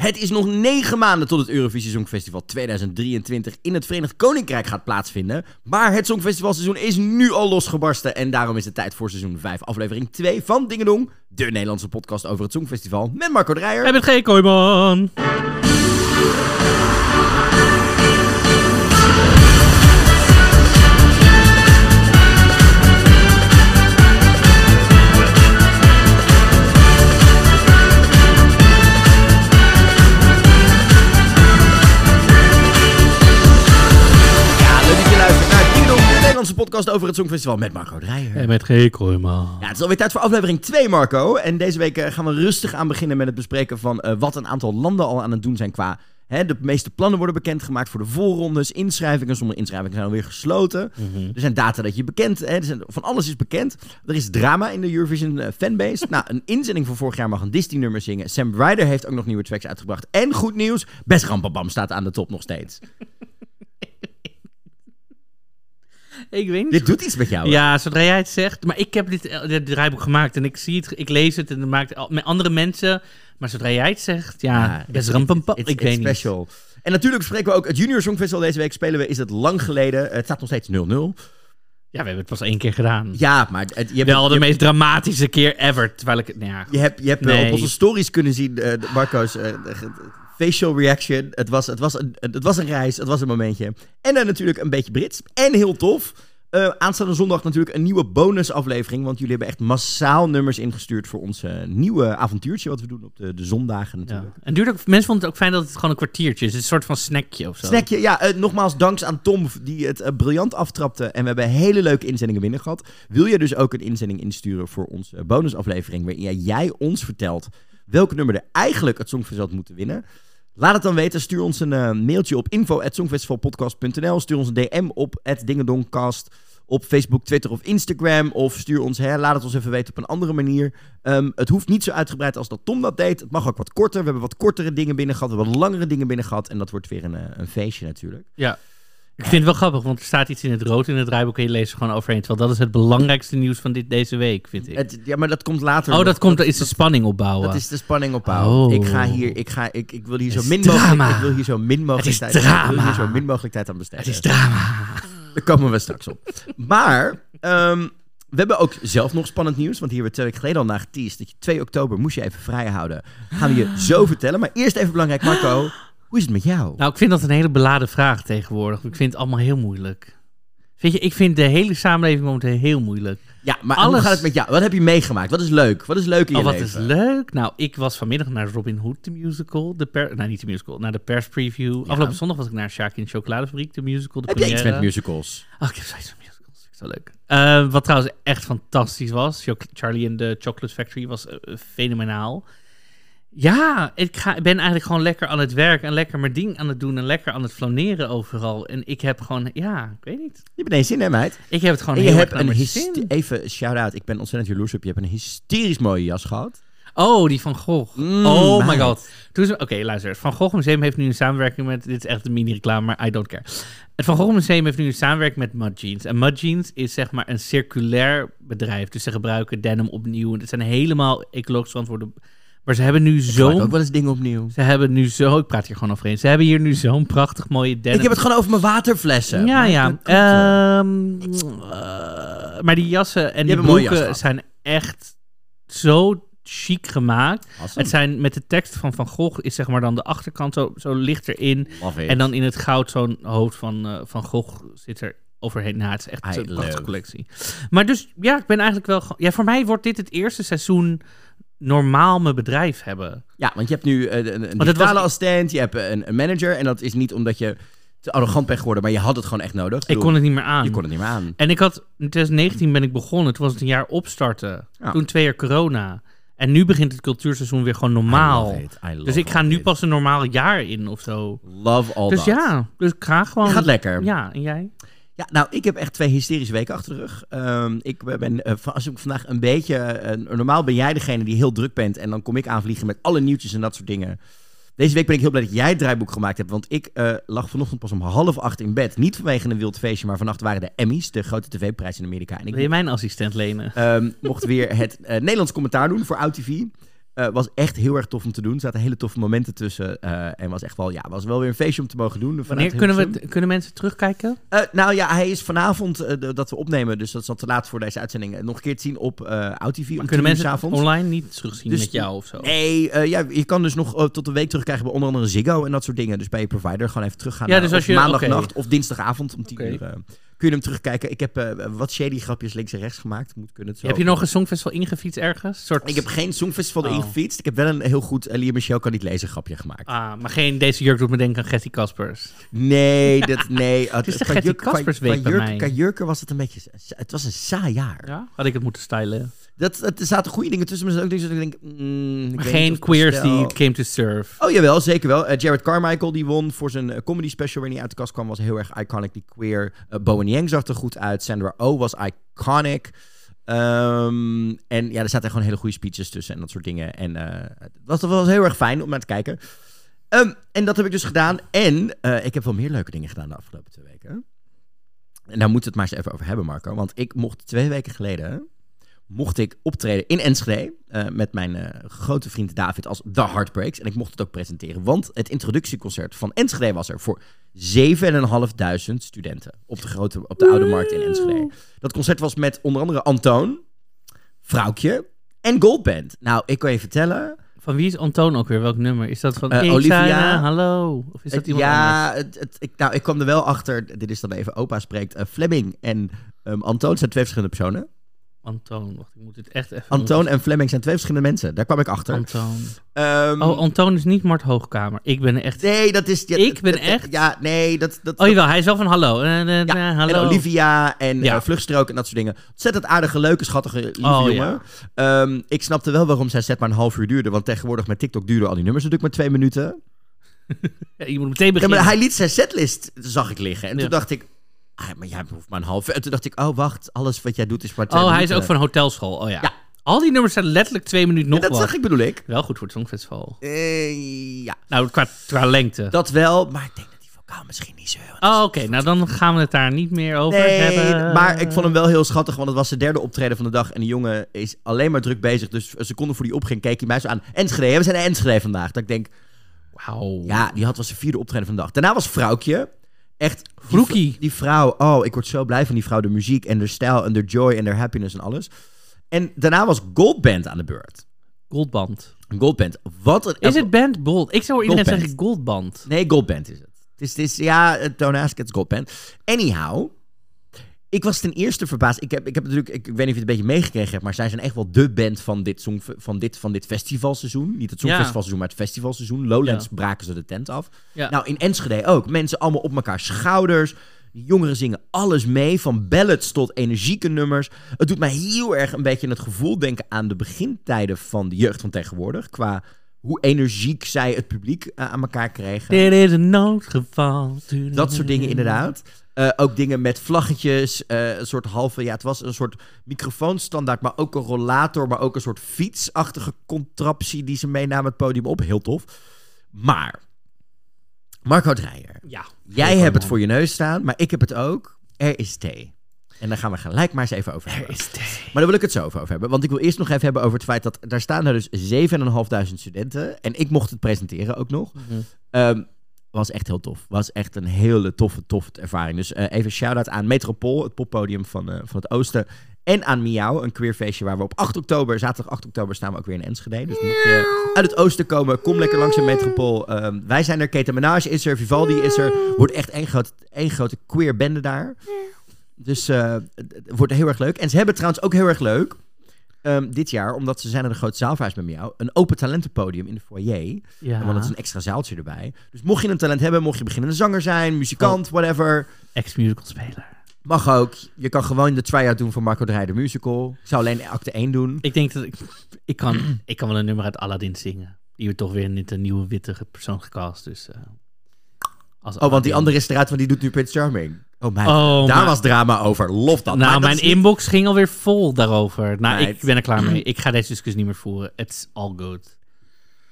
Het is nog negen maanden tot het Eurovisie Songfestival 2023 in het Verenigd Koninkrijk gaat plaatsvinden. Maar het Songfestivalseizoen is nu al losgebarsten. En daarom is het tijd voor seizoen 5, aflevering 2 van Dingedong. De Nederlandse podcast over het Songfestival met Marco Dreyer. En met G. Kooijman. Podcast over het Songfestival met Marco Dreyer. En met G. Kooijman. Ja, het is alweer tijd voor aflevering 2, Marco. En deze week eh, gaan we rustig aan beginnen met het bespreken van eh, wat een aantal landen al aan het doen zijn qua... Hè, de meeste plannen worden bekendgemaakt voor de voorrondes, inschrijvingen. Sommige inschrijvingen zijn alweer gesloten. Mhm. Er zijn data dat je bekend, hè, er zijn, van alles is bekend. Er is drama in de Eurovision eh, fanbase. nou, een inzending van vorig jaar mag een Disney-nummer zingen. Sam Ryder heeft ook nog nieuwe tracks uitgebracht. En goed nieuws, Best Rampabam staat aan de top nog steeds. Ik weet niet. Dit doet iets met jou. hè? Ja, zodra jij het zegt. Maar ik heb dit, eh, dit draaiboek gemaakt en ik zie het, ik lees het en het maakt al- met andere mensen. Maar zodra jij het zegt, ja, Ja, best it's- Ik it's weet niet. special. En natuurlijk bespreken we ook het Junior Songfestival deze week. Spelen we, is het lang geleden. Het staat nog steeds 0-0. Ja, we hebben het pas één keer gedaan. Ja, maar het, je hebt, Wel de je, meest dramatische keer ever. Terwijl ik het, nou ja, je hebt, je hebt wel Nee. op onze stories kunnen zien, eh, de- Marco's eh, facial reaction. Het was, het, was een, het was een reis, het was een momentje. En dan natuurlijk een beetje Brits. En heel tof. Eh, aanstaande zondag natuurlijk een nieuwe bonusaflevering. Want jullie hebben echt massaal nummers ingestuurd voor ons eh, nieuwe avontuurtje. Wat we doen op de, de zondagen ja. natuurlijk. En duurt ook, mensen vonden het ook fijn dat het gewoon een kwartiertje is. Het is een soort van snackje of zo. Snackje, ja, eh, nogmaals danks aan Tom die het briljant aftrapte. En we hebben hele leuke inzendingen binnen gehad. Wil je dus ook een inzending insturen voor onze bonusaflevering... waarin jij ons vertelt welke nummer er eigenlijk het Songfestival had moeten winnen... Laat het dan weten. Stuur ons een eh, mailtje op info.songfestivalpodcast.nl. Stuur ons een DM op @dingedonkcast op Facebook, Twitter of Instagram. Of stuur ons, hè, laat het ons even weten op een andere manier. Ehm, het hoeft niet zo uitgebreid als dat Tom dat deed. Het mag ook wat korter. We hebben wat kortere dingen binnen gehad. We hebben wat langere dingen binnen gehad. En dat wordt weer een, eh, een feestje natuurlijk. Ja. Ik vind het wel grappig, want er staat iets in het rood in het draaiboek en je leest er gewoon overheen. Terwijl dat is het belangrijkste nieuws van dit, deze week, vind ik. Het, ja, maar dat komt later. oh, nog. dat komt, is de spanning opbouwen. Dat is de spanning opbouwen. Oh. Ik ga hier, ik ga, ik, ik wil hier zo min mogelijk, ik wil hier zo min mogelijk tijd, ik wil hier zo min mogelijk tijd aan besteden. het is drama. Daar komen we straks op. Maar ehm, we hebben ook zelf nog spannend nieuws. Want hier hebben we twee weken geleden al naar geteased. Dat je 2 oktober moest je even vrij houden. Gaan we je zo vertellen. Maar eerst even belangrijk, Marco. Hoe is het met jou? Nou, ik vind dat een hele beladen vraag tegenwoordig. Ik vind het allemaal heel moeilijk. Weet je, ik vind de hele samenleving momenteel heel moeilijk. ja, maar hoe alles- gaat het met jou? Wat heb je meegemaakt? Wat is leuk? Wat is leuk in je Oh, wat leven? is leuk. Nou, ik was vanmiddag naar Robin Hood, de musical. De per, nou, niet de musical, naar de perspreview. Afgelopen zondag was ik naar Shaki in de Chocoladefabriek, de musical. De Heb iets première. met musicals? Oh, ik heb zoiets van musicals. Vind zo leuk. Eh, wat trouwens echt fantastisch was. Charlie in the Chocolate Factory was eh, fenomenaal. Ja, ik, ga, ben eigenlijk gewoon lekker aan het werk en lekker mijn ding aan het doen en lekker aan het flaneren overal. En ik heb gewoon, ja, ik weet niet. Je bent eens zin, hè, meid? Ik heb het gewoon En je heel hebt een zin. Even shout-out. Ik ben ontzettend jaloers op je. Je hebt een hysterisch mooie jas gehad. Oh, die van Gogh. Mm, oh my god. Oké, luister. Het Van Gogh Museum heeft nu een samenwerking met... Dit is echt een mini-reclame, maar I don't care. Het Van Gogh Museum heeft nu een samenwerking met Mud Jeans. En Mud Jeans is zeg maar een circulair bedrijf. Dus ze gebruiken denim opnieuw. Het zijn helemaal ecologisch verantwoorde... Maar ze hebben nu zo'n... ook wel eens dingen opnieuw. Ze hebben nu zo... Ik praat hier gewoon overheen. Ze hebben hier nu zo'n prachtig mooie denim... Ik heb het gewoon over mijn waterflessen. Ja, Maar ja. eh, Ehm, eh, maar die jassen en die broeken gehad. zijn echt zo chic gemaakt. awesome. Het zijn met de tekst van Van Gogh is zeg maar dan de achterkant zo, zo licht erin. En dan in het goud zo'n hoofd van eh, Van Gogh zit er overheen. Nou, het is echt I een prachtige collectie. Maar dus, ja, ik ben eigenlijk wel... Ja, voor mij wordt dit het eerste seizoen normaal mijn bedrijf hebben. Ja, want je hebt nu eh, een, een het digitale was- assistent, je hebt een, een manager. En dat is niet omdat je te arrogant bent geworden, maar je had het gewoon echt nodig. Ik bedoel, kon het niet meer aan. Je kon het niet meer aan. En ik had, in 2019 ben ik begonnen. Toen was het een jaar opstarten. Ja. Toen twee jaar corona. En nu begint het cultuurseizoen weer gewoon normaal. It. Dus ik ga nu it. pas een normaal jaar in of zo. Love all dus that. ja, dus ik ga gewoon... Je gaat lekker. Ja, en jij? Ja, nou, ik heb echt twee hysterische weken achter de rug. Ehm, ik ben, eh, als ik vandaag een beetje... eh, normaal ben jij degene die heel druk bent. En dan kom ik aanvliegen met alle nieuwtjes en dat soort dingen. Deze week ben ik heel blij dat jij het draaiboek gemaakt hebt. Want ik eh, lag vanochtend pas om half acht in bed. Niet vanwege een wild feestje, maar vannacht waren de Emmys. De grote tv-prijs in Amerika. En ik Wil je mijn assistent lenen? ehm, mocht weer het Nederlands commentaar doen voor OutTV. Eh, was echt heel erg tof om te doen. Er zaten hele toffe momenten tussen. eh, en was echt wel, ja, was wel weer een feestje om te mogen doen. Wanneer kunnen, we, kunnen mensen terugkijken? Eh, nou ja, hij is vanavond dat we opnemen. Dus dat al te laat voor deze uitzending. nog een keer te zien op eh OutTV. om Kunnen 10 uur mensen avonds. online niet terugzien Dus- met jou of zo? Nee, ja, je kan dus nog tot een week terugkrijgen bij onder andere Ziggo en dat soort dingen. Dus bij je provider gewoon even teruggaan. Ja, dus als of je- maandagnacht of dinsdagavond om 10 Oké. uur. Eh, kun je hem terugkijken. Ik heb eh, wat shady grapjes links en rechts gemaakt. Moet kunnen het zo. Heb je nog een songfestival ingefietst ergens? Soort... Ik heb geen Songfestival Oh. gefietst. Ik heb wel een heel goed uh, Lia Michel kan niet lezen grapje gemaakt. Ah, maar geen deze jurk doet me denken aan Getty Caspers. Nee, dat, nee. Het is de Getty Caspers week bij mij. Jurken was het een beetje... Het was een saai jaar. Ja? Had ik het moeten stylen. Dat, dat, er zaten goede dingen tussen, maar er zaten ook dingen dat ik denk... mm, ik geen queers die came to serve. Oh jawel, zeker wel. Eh, Jared Carmichael die won voor zijn eh, comedy special waar hij uit de kast kwam was heel erg iconic. Die queer. Uh, Bowen Yang zag er goed uit. Sandra Oh was iconic. Ehm, en ja, er zaten gewoon hele goede speeches tussen en dat soort dingen. En het was wel heel erg fijn om naar te kijken. Ehm, en dat heb ik dus gedaan. En ik heb wel meer leuke dingen gedaan de afgelopen twee weken. En daar moeten we het maar eens even over hebben, Marco. Want ik mocht twee weken geleden mocht ik optreden in Enschede eh, met mijn eh, grote vriend David als The Heartbreaks. En ik mocht het ook presenteren, want het introductieconcert van Enschede was er voor 7.500 studenten op de, grote, op de Oude Markt in Enschede. Dat concert was met onder andere Antoon, Vrouwtje en Goldband. Nou, ik kan je vertellen... Van wie is Antoon ook weer? Welk nummer? Is dat van Eh, Olivia. hallo? Of is dat iemand anders? ja, het, het, ik, nou, ik kwam er wel achter, dit is dan even opa spreekt, Fleming en ehm, Antoon zijn twee verschillende personen. Antoon, wacht, ik moet het echt even... Antoon en Fleming zijn twee verschillende mensen, daar kwam ik achter. Antoon. Ehm, Oh, Antoon is niet Mart Hoogkamer. Ik ben echt... Nee, dat is... ja, Ik ben echt- Ja, nee, dat... dat Oh jawel, hij is wel van hallo. Eh, eh, ja, eh, hallo. en Olivia en Ja. Vluchtstrook en dat soort dingen. Ontzettend aardige, leuke, schattige, lieve Oh, jongen. Ehm, ik snapte wel waarom zijn set maar een half uur duurde. Want tegenwoordig met TikTok duurden al die nummers natuurlijk maar twee minuten. Ja, je moet meteen Ja, beginnen. maar hij liet zijn setlist, zag ik liggen. En Ja. toen dacht ik... Ah, maar jij hoeft maar een half uur. En toen dacht ik, oh wacht, alles wat jij doet is maar Oh, hij is ook van hotelschool. Oh ja. Ja. Al die nummers zijn letterlijk twee minuten nog Ja, dat wat. zag ik, bedoel ik. Wel goed voor het Songfestival. Eh, ja, Nou, qua, qua lengte. dat wel. Maar ik denk dat die vocaal misschien niet zo heel... Oh, oké. Nou, dan gaan we het daar niet meer over Nee, hebben. maar ik vond hem wel heel schattig, want het was zijn derde optreden van de dag. En die jongen is alleen maar druk bezig. Dus een seconde voor die opging, keek hij mij zo aan. Enschede, we zijn naar Enschede vandaag. Dat ik denk, Wauw. ja, die had was zijn vierde optreden van de dag. Daarna was Vrouwtje. Echt, die, die vrouw, oh, ik word zo blij van die vrouw. De muziek en de stijl en de joy en de happiness en alles. En daarna was Goldband aan de beurt. Goldband. Goldband, wat een... Is het band Gold? Ik zou iedereen Goldband. zeggen Goldband. Nee, Goldband is het. Het is, het is ja, Don't Ask, it's Goldband. Anyhow, ik was ten eerste verbaasd. Ik heb, ik heb natuurlijk, ik, ik weet niet of je het een beetje meegekregen hebt, maar zij zijn echt wel de band van dit, song, van dit, van dit festivalseizoen. Niet het Songfestivalseizoen, maar het festivalseizoen. Lowlands Ja. braken ze de tent af. Ja. Nou, in Enschede ook. Mensen allemaal op elkaar schouders. Jongeren zingen alles mee, van ballads tot energieke nummers. Het doet mij heel erg een beetje het gevoel denken aan de begintijden van de jeugd van tegenwoordig. Qua hoe energiek zij het publiek eh, aan elkaar kregen. Dit is een noodgeval. Dat soort dingen inderdaad. Eh, ook dingen met vlaggetjes, eh, een soort halve, ja, het was een soort microfoonstandaard, maar ook een rollator, maar ook een soort fietsachtige contraptie die ze meenamen het podium op. Heel tof. Maar, Marco Dreyer, Ja. jij hebt het voor je neus staan, maar ik heb het ook. Er is thee. En daar gaan we gelijk maar eens even over hebben. is thee. Maar daar wil ik het zo over hebben. Want ik wil eerst nog even hebben over het feit dat daar staan er dus 7.500 studenten. En ik mocht het presenteren ook nog. Ehm, was echt heel tof. Was echt een hele toffe, toffe ervaring. Dus eh, even shout-out aan Metropool, het poppodium van, eh, van het Oosten. En aan Miauw, een queerfeestje waar we op 8 oktober, zaterdag 8 oktober, staan we ook weer in Enschede. Dus moet je uit het Oosten komen, kom lekker langs in Metropool. Ehm, wij zijn er, Keta Menage is er, Vivaldi is er. Wordt echt één, groot, één grote queer bende daar. Dus eh, het wordt heel erg leuk. En ze hebben trouwens ook heel erg leuk, ehm, dit jaar, omdat ze zijn er een groot zaalverhuis met Miauw, een open talentenpodium in de foyer. Ja. Want het is een extra zaaltje erbij. Dus mocht je een talent hebben, mocht je beginnende zanger zijn, muzikant, whatever. Ex-musical speler. Mag ook. Je kan gewoon de try-out doen voor Marco Dreyer de musical. Ik zou alleen acte 1 doen. Ik denk dat ik... Ik kan, ik kan wel een nummer uit Aladdin zingen. Die wordt toch weer niet een nieuwe witte persoon gecast. Dus... eh, als Oh, want die andere is eruit, want die doet nu Prince Charming. Oh, mijn. Oh, Daar maar- was drama over. Lof dat. Maar Nou, dat mijn niet- inbox ging alweer vol daarover. Nou, Meid. ik ben er klaar mee. Ik ga deze discussie niet meer voeren. It's all good.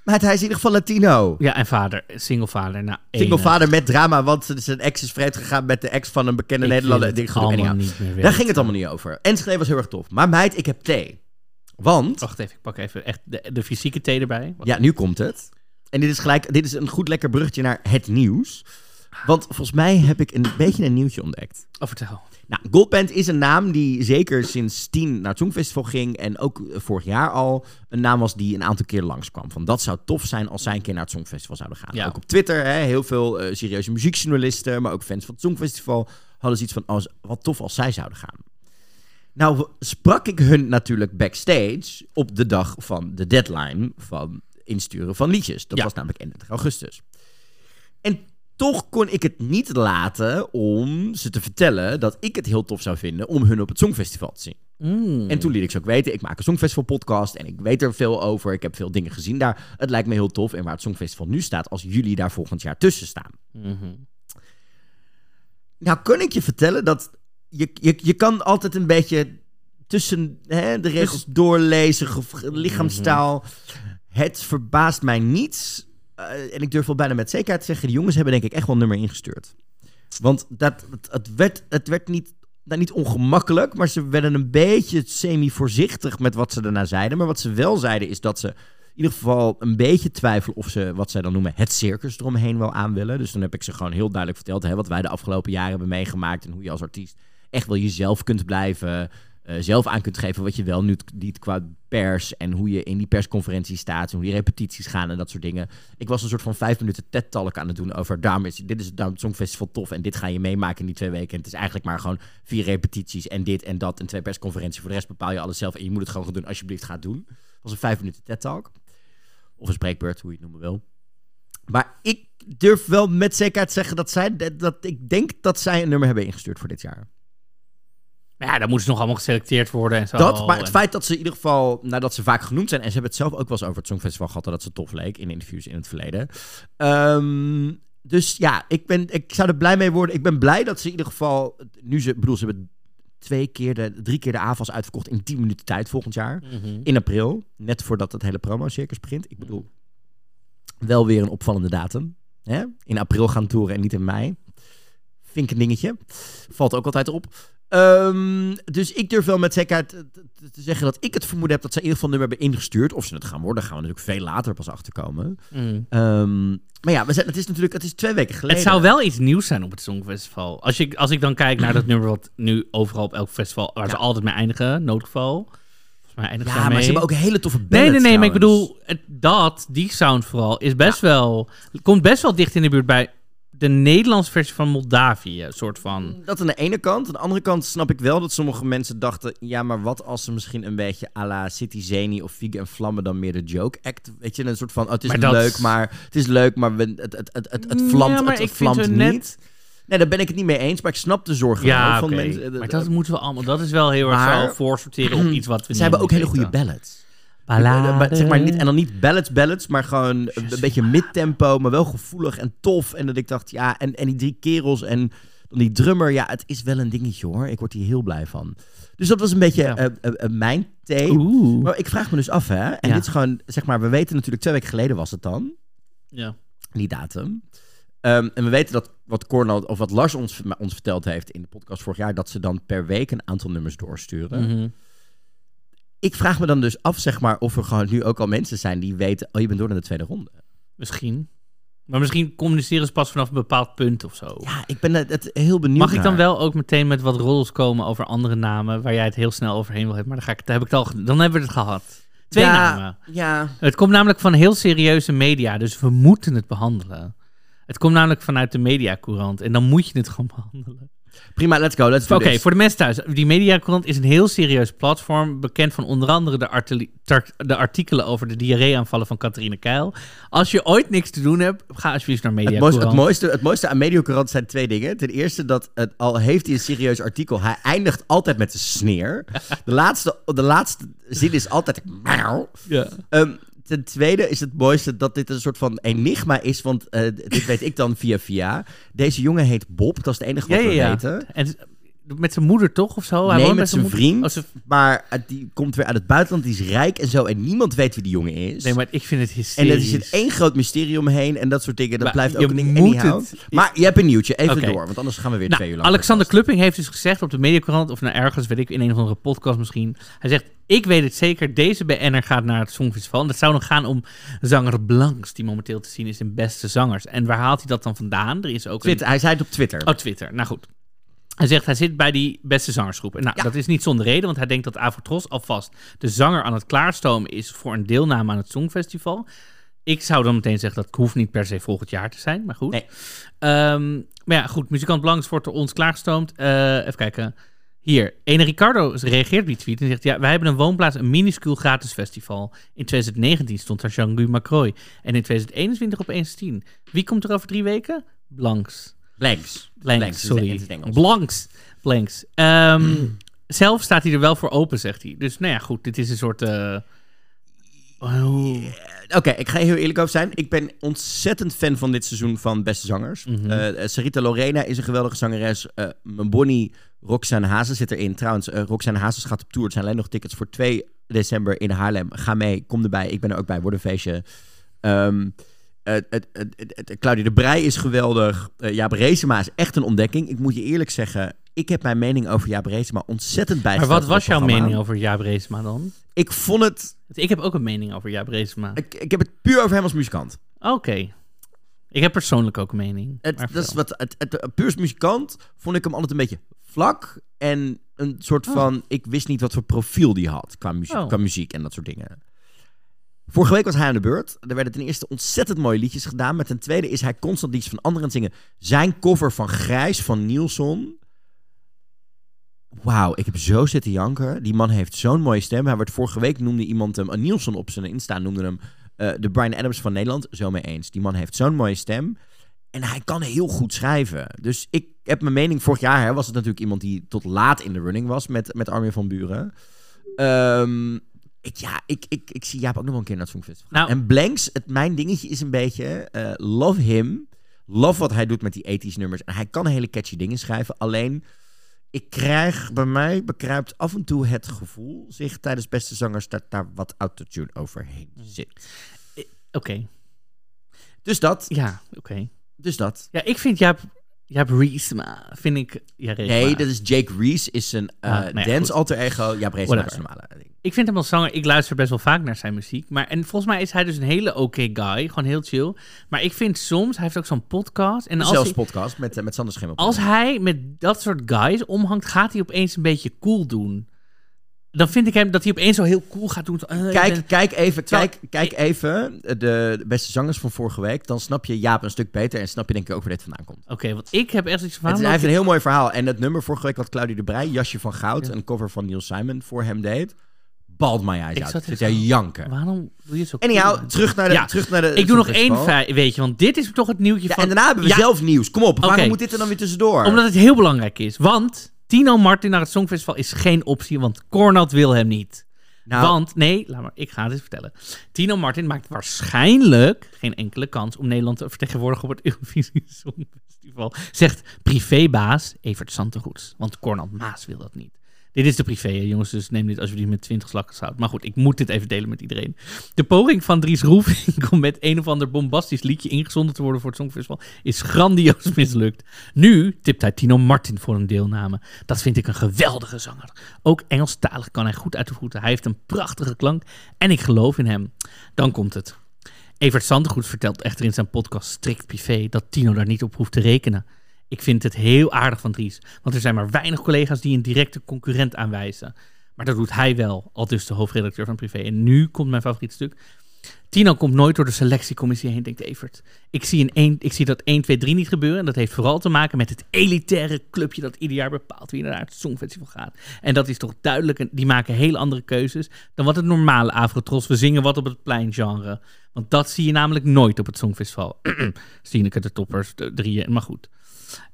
Maar hij is in ieder geval Latino. Ja, en vader. Single vader. Nou, Single ene. vader met drama, want zijn ex is vreemd gegaan met de ex van een bekende Ik Nederlander. het allemaal niet meer Daar ging het allemaal niet over. Enschede was heel erg tof. Maar meid, ik heb thee. Want, Wacht even, ik pak even echt de, de fysieke thee erbij. ja, nu komt het. En dit is gelijk, dit is een goed lekker bruggetje naar het nieuws. Want volgens mij heb ik een beetje een nieuwtje ontdekt. Oh, vertel. Nou, Goldband is een naam die zeker sinds 10 naar het Songfestival ging. En ook eh, vorig jaar al een naam was die een aantal keer langskwam. Van dat zou tof zijn als zij een keer naar het Songfestival zouden gaan. Ja. Ook op Twitter, hè, heel veel eh, serieuze muziekjournalisten, maar ook fans van het Songfestival hadden zoiets van, oh, wat tof als zij zouden gaan. Nou, sprak ik hun natuurlijk backstage op de dag van de deadline van insturen van liedjes. Dat Ja. was namelijk 31 augustus. En toch kon ik het niet laten om ze te vertellen dat ik het heel tof zou vinden om hun op het Songfestival te zien. Mm. En toen liet ik ze ook weten, ik maak een Songfestival podcast en ik weet er veel over. Ik heb veel dingen gezien daar. Het lijkt me heel tof. En waar het Songfestival nu staat, als jullie daar volgend jaar tussen staan. Mhm. Nou, kan ik je vertellen dat je, je, je kan altijd een beetje tussen hè, de regels doorlezen, gev- lichaamstaal. Het verbaast mij niets. Eh, en ik durf wel bijna met zekerheid te zeggen, de jongens hebben denk ik echt wel een nummer ingestuurd. Want dat, het, het, werd, het werd niet, nou, niet ongemakkelijk, maar ze werden een beetje semi-voorzichtig met wat ze daarna zeiden. Maar wat ze wel zeiden is dat ze in ieder geval een beetje twijfelen of ze, wat zij dan noemen, het circus eromheen wel aan willen. Dus dan heb ik ze gewoon heel duidelijk verteld hè, wat wij de afgelopen jaren hebben meegemaakt en hoe je als artiest echt wel jezelf kunt blijven. eh, zelf aan kunt geven wat je wel nu niet qua pers en hoe je in die persconferentie staat en hoe die repetities gaan en dat soort dingen. Ik was een soort van vijf minuten TED-talk aan het doen over daarom is dit is het het Songfestival tof en dit ga je meemaken in die twee weken. En het is eigenlijk maar gewoon vier repetities en dit en dat en twee persconferenties. Voor de rest bepaal je alles zelf en je moet het gewoon gaan doen. Alsjeblieft, ga het doen. Het was een vijf minuten TED-talk. Of een spreekbeurt, hoe je het noemen wil. Maar ik durf wel met zekerheid zeggen dat zij, dat, dat ik denk dat zij een nummer hebben ingestuurd voor dit jaar. Maar ja, dan moeten ze nog allemaal geselecteerd worden en zo. Dat, maar het En- feit dat ze in ieder geval, nadat ze vaak genoemd zijn, en ze hebben het zelf ook wel eens over het Songfestival gehad, dat ze tof leek in interviews in het verleden. Ehm, dus ja, ik, ben, ik zou er blij mee worden. Ik ben blij dat ze in ieder geval, nu ze, bedoel, ze hebben twee keer de, drie keer de AFAS uitverkocht in 10 minuten tijd volgend jaar. Mhm. In april, net voordat het hele promo-circus begint. Ik bedoel, wel weer een opvallende datum. Hè? In april gaan toeren en niet in mei. Vind ik een dingetje. Valt ook altijd op. Ehm, dus ik durf wel met zekerheid te, zeggen dat ik het vermoeden heb dat ze in ieder geval een nummer hebben ingestuurd. Of ze het gaan worden, gaan we natuurlijk veel later pas achterkomen. Mm. Ehm, maar ja, we zijn, het is natuurlijk het is twee weken geleden. Het zou wel iets nieuws zijn op het Songfestival. Als, je, als ik dan kijk naar dat nummer wat nu overal op elk festival, waar ze altijd mee eindigen, noodgeval. Eindigen Ja, maar mee. ze hebben ook hele toffe Nee, ballads nee, nee, maar ik bedoel, het, dat, die sound vooral, is best wel, komt best wel dicht in de buurt bij de Nederlandse versie van Moldavië, soort van. Dat aan de ene kant. Aan de andere kant snap ik wel dat sommige mensen dachten... ja, maar wat als ze misschien een beetje à la City Zeni of Figue en Vlammen... dan meer de joke act... weet je, een soort van... oh, het is Maar dat- leuk, maar het is leuk, maar we, het, het, het, het, het vlamt, Ja, maar het, het vlamt niet. net- Nee, daar ben ik het niet mee eens, maar ik snap de zorgen wel van oké. mensen. maar dat moeten we allemaal, dat is wel heel erg Maar- zo voorsorteren op iets wat we Ze hebben ook hele goede ballads. Zeg maar niet, en dan niet ballads, ballads, maar gewoon een, een beetje midtempo, maar wel gevoelig en tof. En dat ik dacht, ja, en, en die drie kerels en dan die drummer, ja, het is wel een dingetje hoor. Ik word hier heel blij van. Dus dat was een beetje Ja. eh, eh, eh, mijn. Oeh. Maar ik vraag me dus af, hè. En Ja. dit is gewoon, zeg maar, we weten natuurlijk twee weken geleden was het dan, Ja. die datum. Ehm, en we weten dat wat Cornel, of wat Lars ons, ons verteld heeft in de podcast vorig jaar, dat ze dan per week een aantal nummers doorsturen. Mhm. Ik vraag me dan dus af, zeg maar, of er gewoon nu ook al mensen zijn die weten, oh, je bent door naar de tweede ronde. Misschien. Maar misschien communiceren ze pas vanaf een bepaald punt of zo. Ja, ik ben het, heel benieuwd Mag ik dan naar. wel ook meteen met wat roddels komen over andere namen waar jij het heel snel overheen wil hebben? Maar dan, ga ik, dan, heb ik het al, dan hebben we het gehad. Twee Ja, namen. Ja, Het komt namelijk van heel serieuze media, dus we moeten het behandelen. Het komt namelijk vanuit de mediacourant en dan moet je het gewoon behandelen. Prima, let's go. Let's do Oké, voor de mensen thuis. Die mediacourant is een heel serieus platform, bekend van onder andere de, artili- tar- de artikelen over de diarreeaanvallen van Catharine Keil. Als je ooit niks te doen hebt, ga alsjeblieft naar Het mooiste, mediacourant. het, mooiste, het mooiste aan Mediocurant zijn twee dingen. Ten eerste dat het, al heeft hij een serieus artikel, hij eindigt altijd met een sneer. De laatste, de laatste zin is altijd... Ja. Ehm, ten tweede is het mooiste dat dit een soort van enigma is, want eh, dit weet ik dan via via. Deze jongen heet Bob, dat is het enige wat ja, we ja. weten. En met zijn moeder toch of zo? Hij nee, woont bij met zijn moeder- vriend. Oh, zijn- Maar eh, die komt weer uit het buitenland, die is rijk en zo. En niemand weet wie die jongen is. Nee, maar ik vind het en hysterisch. er zit één groot mysterie omheen en dat soort dingen. Dat Maar blijft ook een ding moet anyhow. het- Maar je hebt een nieuwtje, even door. Want anders gaan we weer Nou, twee uur lang. Alexander. Klupping heeft dus gezegd op de Mediakrant, of nou ergens, weet ik, in een of andere podcast misschien. Hij zegt, ik weet het zeker, deze BN'er gaat naar het Songfestival. En dat zou nog gaan om zanger Blanks, die momenteel te zien is in Beste Zangers. En waar haalt hij dat dan vandaan? Er is ook een... Hij zei het op Twitter. Oh, Twitter. Nou goed. Hij zegt hij zit bij die beste zangersgroep. En nou, Ja. dat is niet zonder reden, want hij denkt dat Avotros alvast de zanger aan het klaarstomen is voor een deelname aan het Songfestival. Ik zou dan meteen zeggen dat hoeft niet per se volgend jaar te zijn, maar goed. Nee. Ehm, maar ja, goed. Muzikant Blanks wordt door ons klaargestoomd. Eh, even kijken. Hier, ene Ricardo reageert op die tweet en zegt... Ja, wij hebben een woonplaats, een minuscuul gratis festival. In 2019 stond daar Jean-Guy Macroy. En in 2021 opeens 10. Wie komt er over drie weken? Blanks. Blanks. Blanks, Blanks, sorry. het is Engels. Blanks. Blanks. Ehm, Zelf staat hij er wel voor open, zegt hij. Dus nou ja, goed. Dit is een soort... eh, oh. Oké, ik ga heel eerlijk over zijn. Ik ben ontzettend fan van dit seizoen van Beste Zangers. Mhm. Eh, Sarita Lorena is een geweldige zangeres. Eh mijn Bonnie Roxanne Hazes zit erin. Trouwens, eh, Roxanne Hazes gaat op tour. Er zijn alleen nog tickets voor 2 december in Haarlem. Ga mee, kom erbij. Ik ben er ook bij. Word een feestje. Ehm, het, het, het, Claudia de Brij is geweldig. Eh Jaap Reesema is echt een ontdekking. Ik moet je eerlijk zeggen, ik heb mijn mening over Jaap Reesema ontzettend Maar bijgesteld. wat was jouw mening over Jaap Reesema dan? Ik vond het... Ik heb ook een mening over Jaap Reesema. Ik, ik heb het puur over hem als muzikant. Oké. Ik heb persoonlijk ook een mening. Het, maar dat is wat, het, het, het- puur als muzikant vond ik hem altijd een beetje vlak. En een soort Oh. van... Ik wist niet wat voor profiel die had qua muziek, Oh. qua muziek en dat soort dingen. Vorige week was hij aan de beurt. Er werden ten eerste ontzettend mooie liedjes gedaan. Maar ten tweede is hij constant liedjes van anderen zingen. Zijn cover van Grijs van Nielsen. Wauw, ik heb zo zitten janken. Die man heeft zo'n mooie stem. Hij werd vorige week noemde iemand hem, een Nielsen op zijn Insta noemde hem eh, de Brian Adams van Nederland. Zo mee eens. Die man heeft zo'n mooie stem. En hij kan heel goed schrijven. Dus ik heb mijn mening. Vorig jaar hè, was het natuurlijk iemand die tot laat in de running was met, met Armin van Buren. Ehm, ik, ja, ik, ik, ik zie Jaap ook nog wel een keer naar het Songfestival. Nou- En Blanks, het, mijn dingetje is een beetje... eh, love him. Love wat hij doet met die ethisch nummers. En hij kan hele catchy dingen schrijven. Alleen, ik krijg bij mij bekruipt af en toe het gevoel... zich tijdens Beste Zangers dat daar wat autotune overheen zit. Oké. Dus dat. Ja, oké. Dus dat. Ja, ik vind Jaap, Jaap Reesema, vind ik... Ja. Nee, dat is Jake Reese, is een uh, Ah, nou ja, dance goed. alter ego. Ja, Whatever. is een normale. Ik vind hem als zanger, ik luister best wel vaak naar zijn muziek. Maar, en volgens mij is hij dus een hele oké guy, gewoon heel chill. Maar ik vind soms, hij heeft ook zo'n podcast. En als, Zelfs hij, podcast met, eh, met Sander Schimmel. als hij met dat soort guys omhangt, gaat hij opeens een beetje cool doen. Dan vind ik hem dat hij opeens zo heel cool gaat doen. eh, ik Kijk, kijk even, kijk, kijk even de, beste zangers van vorige week. Dan snap je Jaap een stuk beter en snap je denk ik ook waar dit vandaan komt. Oké, want ik heb echt iets van... Het is, hij heeft een heel mooi verhaal. En het nummer vorige week wat Claudia de Brij, Jasje van Goud, Ja. een cover van Neil Simon, voor hem deed. Bald my eyes Ik zat Zit jij janken. Waarom doe je het zo cool? Anyhow, terug naar de... Ja, terug naar de Ik doe nog één weet je, want dit is toch het nieuwtje Ja, van... en daarna hebben we zelf nieuws. Kom op, waarom moet dit er dan weer tussendoor? Omdat het heel belangrijk is. Want Tino Martin naar het Songfestival is geen optie, want Cornald wil hem niet. nou, Want, nee, laat maar, ik ga het eens vertellen. Tino Martin maakt waarschijnlijk geen enkele kans om Nederland te vertegenwoordigen op het Eurovisie Songfestival. Zegt privébaas Evert Santegoeds. Want Cornald Maas wil dat niet. Dit is de privé, jongens, dus neem dit alsjeblieft met 20 slakken zout. Maar goed, ik moet dit even delen met iedereen. De poging van Dries Roelvink om met een of ander bombastisch liedje ingezonden te worden voor het Songfestival is grandioos mislukt. Nu tipt hij Tino Martin voor een deelname. Dat vind ik een geweldige zanger. Ook Engelstalig kan hij goed uit de voeten. Hij heeft een prachtige klank en ik geloof in hem. Dan komt het. Evert Sandergoed vertelt echter in zijn podcast Strikt Privé dat Tino daar niet op hoeft te rekenen. Ik vind het heel aardig van Dries, want er zijn maar weinig collega's die een directe concurrent aanwijzen. Maar dat doet hij wel, al dus de hoofdredacteur van Privé. En nu komt mijn favoriet stuk. Tino komt nooit door de selectiecommissie heen, denkt Evert. Ik zie, één, ik zie dat 1, 2, 3 niet gebeuren. En dat heeft vooral te maken met het elitaire clubje dat ieder jaar bepaalt wie naar het Songfestival gaat. En dat is toch duidelijk, die maken hele andere keuzes dan wat het normale Afrotros, we zingen wat op het plein genre. Want dat zie je namelijk nooit op het Songfestival. Sineke, de toppers, de drieën, maar goed.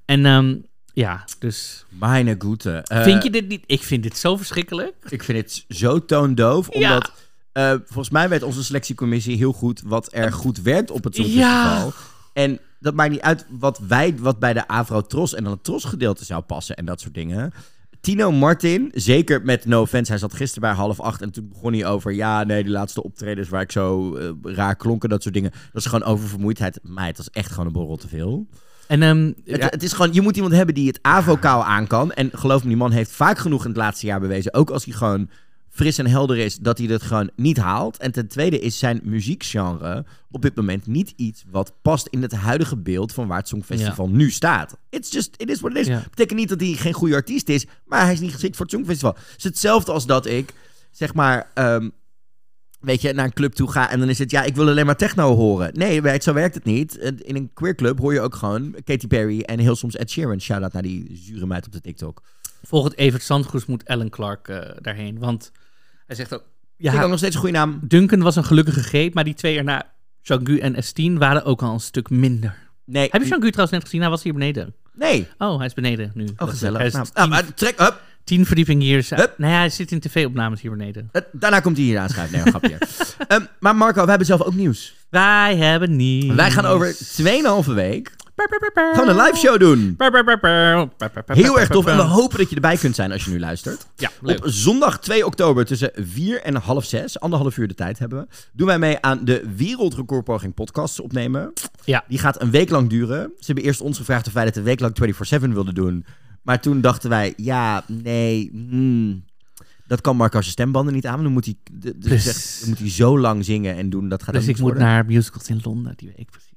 En ehm, ja, dus Meine Goete. Eh, vind je dit niet? Ik vind dit zo verschrikkelijk. Ik vind het zo toondoof, Ja. omdat... eh, volgens mij weet onze selectiecommissie heel goed wat er goed werkt op het Songfestival. En dat maakt niet uit wat, wij, wat bij de Afro Tros en dan het Tros gedeelte zou passen en dat soort dingen. Tino Martin, zeker met No Offense, hij zat gisteren bij half acht en toen begon hij over, ja, nee, die laatste optredens waar ik zo eh, raar klonken, dat soort dingen. Dat is gewoon oververmoeidheid. Maar het was echt gewoon een borrel te veel. En ehm, Het, ja, het is gewoon, je moet iemand hebben die het avokaal aan kan. En geloof me, die man heeft vaak genoeg in het laatste jaar bewezen. Ook als hij gewoon fris en helder is, dat hij dat gewoon niet haalt. En ten tweede is zijn muziekgenre op dit moment niet iets wat past in het huidige beeld van waar het Songfestival nu staat. It's just, it is what it is. Ja. Betekent niet dat hij geen goede artiest is, maar hij is niet geschikt voor het Songfestival. Het is hetzelfde als dat ik, zeg maar, ehm, weet je, naar een club toe ga en dan is het, ja, ik wil alleen maar techno horen. Nee, zo werkt het niet. In een queer club hoor je ook gewoon Katy Perry en heel soms Ed Sheeran. Shout-out naar die zure meid op de TikTok. volgens Evert Zandgoes moet Alan Clark eh, daarheen. Want hij zegt ook... Vind ik Ja, ook nog steeds een goede naam. Duncan was een gelukkige greep, maar die twee erna, Jean-Gu en Estine, waren ook al een stuk minder. Nee. Heb je Jean-Gu trouwens net gezien? Hij was hier beneden. Nee. Oh, hij is beneden nu. Oh, gezellig. Hij is Nou, ah, maar trek, hup. Tien verdieping hier. Hup. Nee, hij zit in tv-opnames hier beneden. Eh, Daarna komt hij hier aanschuiven. Nee, grapje. Ehm, maar Marco, we hebben zelf ook nieuws. Wij hebben niet. Wij gaan over 2,5 week gaan we een live show doen. Heel erg tof. En we hopen dat je erbij kunt zijn als je nu luistert. Ja, leuk. Op zondag 2 oktober tussen 4 en half 6, anderhalf uur de tijd hebben we, doen wij mee aan de Wereldrecordpoging podcasts opnemen. Ja. Die gaat een week lang duren. Ze hebben eerst ons gevraagd of wij dat een week lang 24-7 wilden doen. Maar toen dachten wij, ja, nee, hmm, dat kan Marco zijn stembanden niet aan. Dan moet hij, Precies. zegt, dan moet hij zo lang zingen en doen. Dat gaat Dus ik moet naar musicals in Londen die week, precies.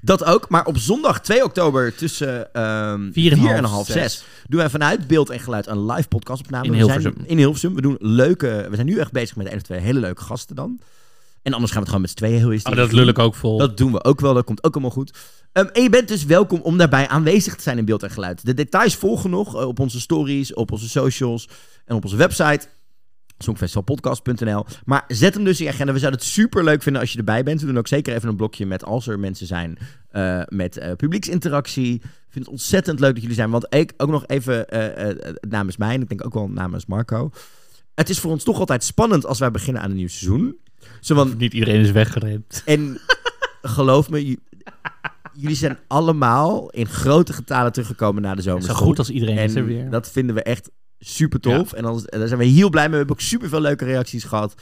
Dat ook, maar op zondag 2 oktober tussen ehm Vier en 4 half, en half zes. 6 doen wij vanuit beeld en geluid een live podcastopname. In We Hilversum. Zijn, in Hilversum. We doen leuke, we zijn nu echt bezig met één of twee hele leuke gasten dan. En anders gaan we het gewoon met z'n tweeën heel Oh, hysterisch dat lul ik ook vol. Dat doen we ook wel, dat komt ook allemaal goed. Ehm, en je bent dus welkom om daarbij aanwezig te zijn in beeld en geluid. De details volgen nog eh, op onze stories, op onze socials en op onze website. Songfestivalpodcast.nl. Maar zet hem dus in je agenda. We zouden het super leuk vinden als je erbij bent. We doen ook zeker even een blokje met als er mensen zijn eh, met eh, publieksinteractie. Ik vind het ontzettend leuk dat jullie zijn. Want ik ook nog even eh, namens mij en ik denk ook wel namens Marco. Het is voor ons toch altijd spannend als wij beginnen aan een nieuw seizoen. Zo Niet iedereen is weggerend. en geloof me, jullie zijn allemaal in grote getalen teruggekomen na de zomer. Zo goed als iedereen is er weer. dat vinden we echt super tof. En dan, daar zijn we heel blij mee. We hebben ook super veel leuke reacties gehad.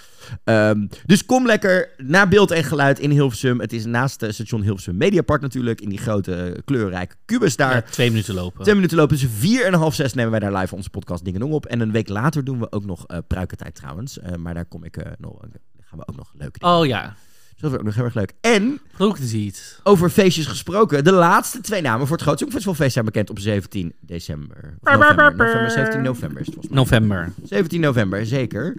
Ehm, dus kom lekker naar beeld en geluid in Hilversum. Het is naast het station Hilversum Mediapark natuurlijk. In die grote eh, kleurrijke kubus daar. Ja, twee minuten lopen. Twee minuten lopen. Dus vier en een half zes nemen wij daar live onze podcast Dingen op. En een week later doen we ook nog eh pruikentijd trouwens. Eh, maar daar kom ik eh, nog. Gaan we ook nog leuke dingen. Oh ja, Dat is ook nog heel erg leuk. En ziet. over feestjes gesproken. De laatste twee namen voor het Groot Songfestivalfeest zijn bekend op 17 december. Of November. november. 17 november is het volgens mij. November. 17 november, zeker.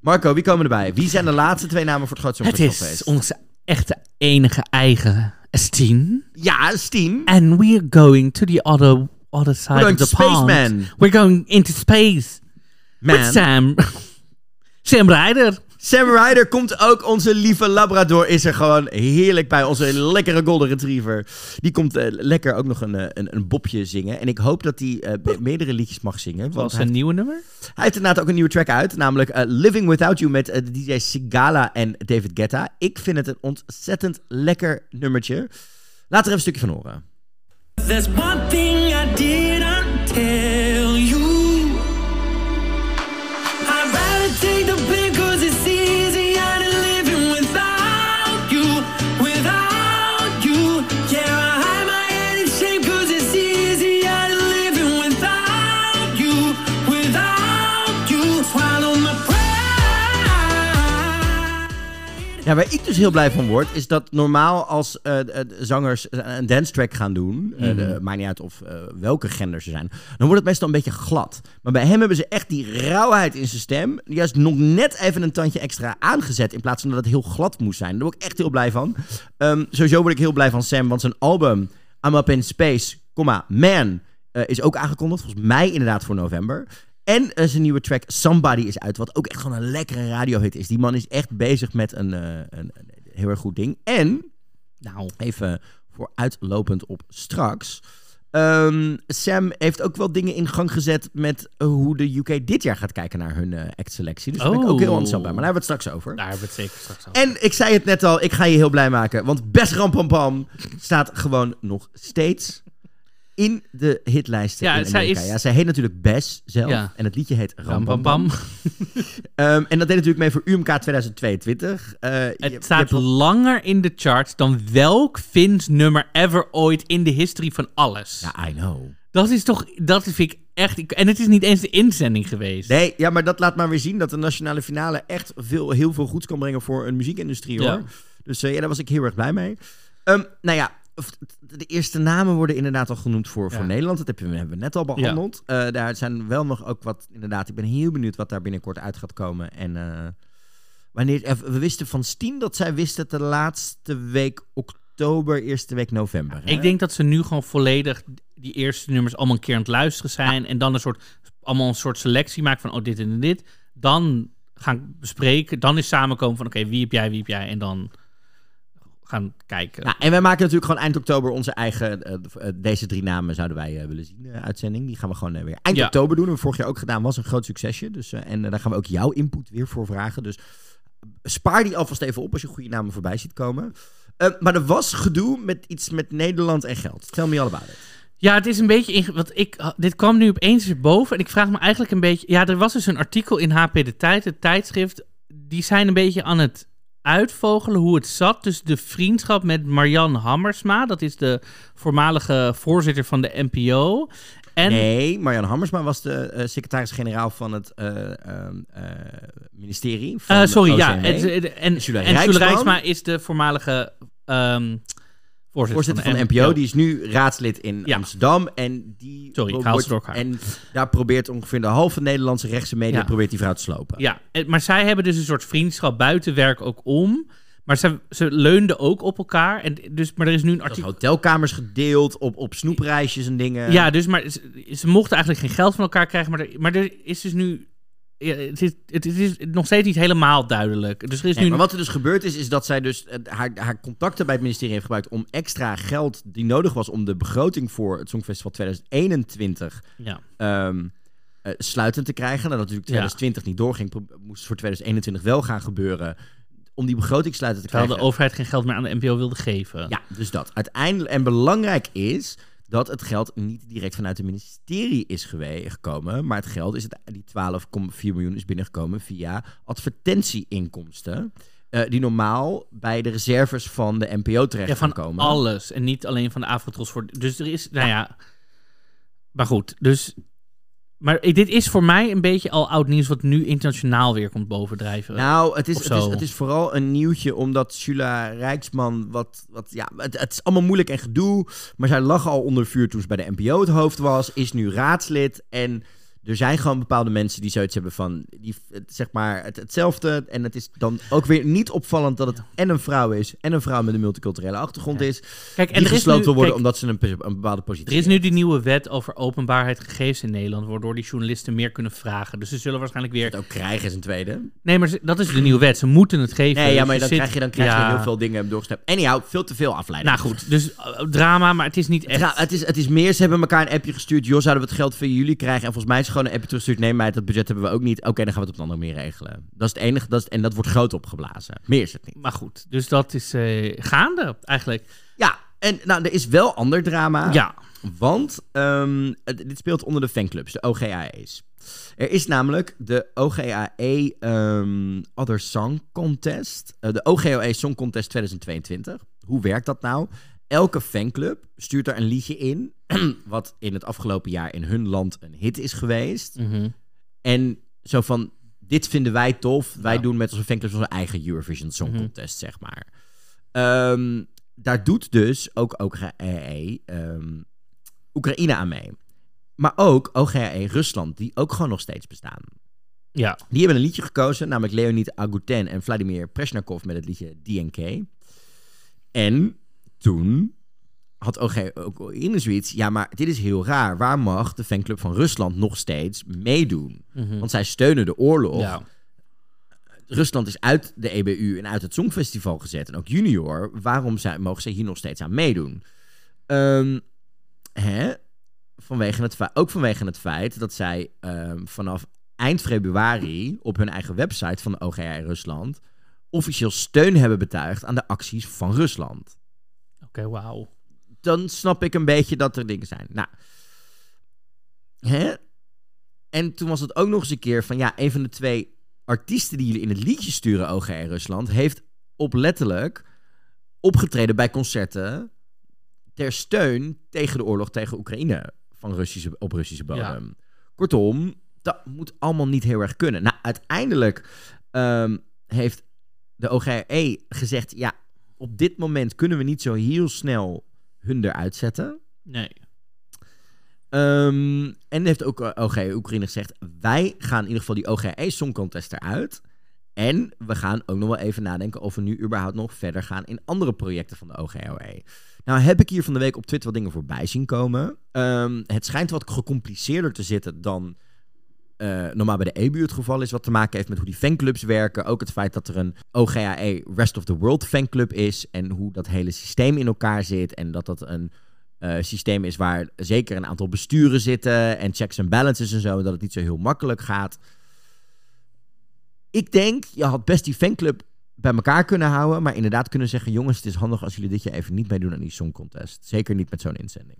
Marco, wie komen erbij? Wie zijn de laatste twee namen voor het Groot Het Songfestivalfeest? is onze echte enige eigen Estine. Ja, Steen. And we're going to the other, other side We're going of the pond. Spaceman. We're going into space. With Man. Sam. Sam Ryder. Sam Ryder komt ook. Onze lieve Labrador is er gewoon heerlijk bij. Onze lekkere Golden Retriever. Die komt eh, lekker ook nog een, eh, een, een bopje zingen. En ik hoop dat hij eh, me- meerdere liedjes mag zingen. Want Wat is een nieuwe nummer? hij heeft inderdaad ook een nieuwe track uit. Namelijk Living Without You met DJ Sigala en David Guetta. Ik vind het een ontzettend lekker nummertje. Laat er even een stukje van horen. There's one thing I didn't Ja, waar ik dus heel blij van word, is dat normaal als eh, de zangers een dance track gaan doen, eh, de- maakt niet uit of eh, welke gender ze zijn, dan wordt het meestal een beetje glad. Maar bij hem hebben ze echt die rauwheid in zijn stem, juist nog net even een tandje extra aangezet, in plaats van dat het heel glad moest zijn. Daar word ik echt heel blij van. Ehm, sowieso word ik heel blij van Sam, want zijn album I'm Up in Space, comma, Man, eh, is ook aangekondigd. Volgens mij inderdaad voor november. En eh, zijn nieuwe track Somebody is uit, wat ook echt gewoon een lekkere radiohit is. Die man is echt bezig met een, eh, een, een heel erg goed ding. En, Nou, even vooruitlopend op straks... ehm, Sam heeft ook wel dingen in gang gezet met eh, hoe de UK dit jaar gaat kijken naar hun eh act-selectie. Dus daar ben ik ook heel Oh. enthousiast bij. Maar daar hebben we het straks over. daar hebben we het zeker straks over. En ik zei het net al, ik ga je heel blij maken. Want Best Rampampam staat gewoon nog steeds in de hitlijsten Ja, in zij is- Ja, zij heet natuurlijk Bess zelf. Ja. En het liedje heet Ram bam, Bam Bam. bam. Ehm, en dat deed natuurlijk mee voor UMK 2022. Eh, je Het staat hebt langer in de charts dan welk Fins nummer ever ooit in de history van alles. Ja, I know. Dat is toch, dat vind ik echt... En het is niet eens de inzending geweest. Nee, ja, maar dat laat maar weer zien dat de nationale finale echt veel, heel veel goeds kan brengen voor een muziekindustrie, hoor. Ja. Dus eh, ja, daar was ik heel erg blij mee. Ehm, nou ja, de eerste namen worden inderdaad al genoemd voor, voor. Nederland. Dat heb je- hebben we net al behandeld. Eh, daar zijn wel nog ook wat, inderdaad, ik ben heel benieuwd wat daar binnenkort uit gaat komen. En eh, wanneer, eh, we wisten van Stien dat zij wist het de laatste week oktober, eerste week november. hè? Ik denk dat ze nu gewoon volledig die eerste nummers allemaal een keer aan het luisteren zijn. En dan een soort, allemaal een soort selectie maken van, oh, dit en dit. Dan gaan bespreken. Dan is samenkomen van, oké, wie heb jij, wie heb jij? En dan gaan kijken. Nou, en wij maken natuurlijk gewoon eind oktober onze eigen. eh, eh, deze drie namen zouden wij eh, willen zien, uitzending. Die gaan we gewoon weer eind Ja. oktober doen. We vorig jaar ook gedaan. Was een groot succesje. Dus, en daar gaan we ook jouw input weer voor vragen. Dus spaar die alvast even op als je goede namen voorbij ziet komen. Maar er was gedoe met iets met Nederland en geld. Tell me all about it. Ja, het is een beetje. Want ik, dit kwam nu opeens weer boven. En ik vraag me eigenlijk een beetje. Ja, er was dus een artikel in HP De Tijd, het tijdschrift. Die zijn een beetje aan het uitvogelen hoe het zat. Dus de vriendschap met Marian Hammersma. Dat is de voormalige voorzitter van de NPO. En Nee, Marjan Hammersma was de eh, secretaris-generaal van het ehm, eh, ministerie. Van sorry, ja. OCMW. En, en, en. Rijksma is de voormalige ehm, voorzitter, Voorzitter van de NPO, die is nu raadslid in Ja. Amsterdam. En die Sorry, ik haal. En daar probeert ongeveer de halve Nederlandse rechtse media Ja. probeert die vrouw te slopen. Ja, maar zij hebben dus een soort vriendschap buiten werk ook om. Maar ze, ze leunden ook op elkaar. En dus, maar er is nu een artikel. hotelkamers gedeeld op, op snoepreisjes en dingen. Ja, dus maar ze, ze mochten eigenlijk geen geld van elkaar krijgen. Maar er, maar er is dus nu. Ja, het, is, het is nog steeds niet helemaal duidelijk. Dus er is Nee, nu. maar wat er dus gebeurd is, is dat zij dus eh, haar, haar contacten bij het ministerie heeft gebruikt om extra geld die nodig was om de begroting voor het Songfestival 2021 ja. ehm, eh, sluitend te krijgen. Nou, dat natuurlijk 2020 niet doorging, moest het voor 2021 wel gaan gebeuren. Om die begroting sluitend te Terwijl krijgen. de overheid geen geld meer aan de NPO wilde geven. Ja, dus dat. Uiteindelijk, en belangrijk is dat het geld niet direct vanuit het ministerie is gekomen, maar het geld is het, die 12,4 miljoen is binnengekomen via advertentieinkomsten. eh, die normaal bij de reserves van de NPO terecht Ja, gaan van komen. alles. En niet alleen van de Afrotros. Voor, dus er is, nou ja. Maar goed, dus... Maar dit is voor mij een beetje al oud nieuws... wat nu internationaal weer komt bovendrijven. Nou, het is, het, is, het is vooral een nieuwtje omdat Jula Rijksman wat, wat ja, het, het is allemaal moeilijk en gedoe, maar zij lag al onder vuur toen ze bij de NPO het hoofd was, is nu raadslid en er zijn gewoon bepaalde mensen die zoiets hebben van, die, zeg maar, het, hetzelfde. En het is dan ook weer niet opvallend dat het en een vrouw is en een vrouw met een multiculturele achtergrond Ja. is, Kijk, en die er is gesloten worden kijk, omdat ze een, bepaalde positie Er is nu die nieuwe wet over openbaarheid gegevens in Nederland... waardoor die journalisten meer kunnen vragen. Dus ze zullen waarschijnlijk weer... het ook krijgen is een tweede. Nee, maar ze- dat is de nieuwe wet. Ze moeten het geven. Nee, ja, maar dan zit- krijg je, dan krijg je Ja. heel veel dingen doorgestapt. Anyhow, veel te veel afleiding. Nou goed, dus eh, drama, maar het is niet echt... Het, is, het is meer, ze hebben elkaar een appje gestuurd. Joh, zouden we het geld van jullie krijgen? En volgens mij is gewoon een appje teruggestuurd. Nee, meid, dat budget hebben we ook niet. Oké, dan gaan we het op een andere manier regelen. Dat is het enige. Dat is, en dat wordt groot opgeblazen. Meer is het niet. Maar goed, dus dat is eh, gaande eigenlijk. Ja, en nou, er is wel ander drama. Ja, Want ehm, dit speelt onder de fanclubs, de OGAE's. Er is namelijk de OGAE ehm, Other Song Contest. eh, de OGAE Song Contest 2022. Hoe werkt dat nou? Elke fanclub stuurt er een liedje in... wat in het afgelopen jaar in hun land een hit is geweest. Mhm. En zo van, dit vinden wij tof. Wij Ja. doen met onze fanclubs onze eigen Eurovision Song Mhm. Contest, zeg maar. Ehm, daar doet dus ook OGAE ehm, Oekraïne aan mee. Maar ook OGAE Rusland, die ook gewoon nog steeds bestaan. ja. Die hebben een liedje gekozen, namelijk Leonid Aguten en Vladimir Preshnakov met het liedje DNK. En toen had OG Oekraïne zoiets, ja, maar dit is heel raar. Waar mag de fanclub van Rusland nog steeds meedoen? Mhm. Want zij steunen de oorlog. ja. Rusland is uit de EBU en uit het Songfestival gezet. En ook junior. Waarom zijn, mogen ze hier nog steeds aan meedoen? Ehm, hè? Vanwege het, ook vanwege het feit dat zij ehm, vanaf eind februari op hun eigen website van de OGR Rusland officieel steun hebben betuigd aan de acties van Rusland. Oké, wauw. dan snap ik een beetje dat er dingen zijn. Nou, hè? En toen was het ook nog eens een keer van, ja, een van de twee artiesten die jullie in het liedje sturen, OGR Rusland, heeft oplettelijk opgetreden bij concerten ter steun tegen de oorlog tegen Oekraïne van Russische, op Russische bodem. Kortom, dat moet allemaal niet heel erg kunnen. Nou, uiteindelijk ehm, heeft de OGRE gezegd, ja, op dit moment kunnen we niet zo heel snel hun eruit zetten. Nee. Ehm, en heeft ook eh, OG Oekraïne gezegd: wij gaan in ieder geval die OGE Song Contest eruit. En we gaan ook nog wel even nadenken of we nu überhaupt nog verder gaan in andere projecten van de OGOE. Nou heb ik hier van de week op Twitter wat dingen voorbij zien komen. Ehm, het schijnt wat gecompliceerder te zitten dan eh, normaal bij de EBU het geval is. Wat te maken heeft met hoe die fanclubs werken. Ook het feit dat er een OGAE Rest of the World fanclub is. En hoe dat hele systeem in elkaar zit. En dat dat een eh, systeem is waar zeker een aantal besturen zitten. En checks en balances en zo. Dat het niet zo heel makkelijk gaat. Ik denk, je had best die fanclub bij elkaar kunnen houden. Maar inderdaad kunnen zeggen: jongens, het is handig als jullie dit jaar even niet meedoen aan die song contest. Zeker niet met zo'n inzending.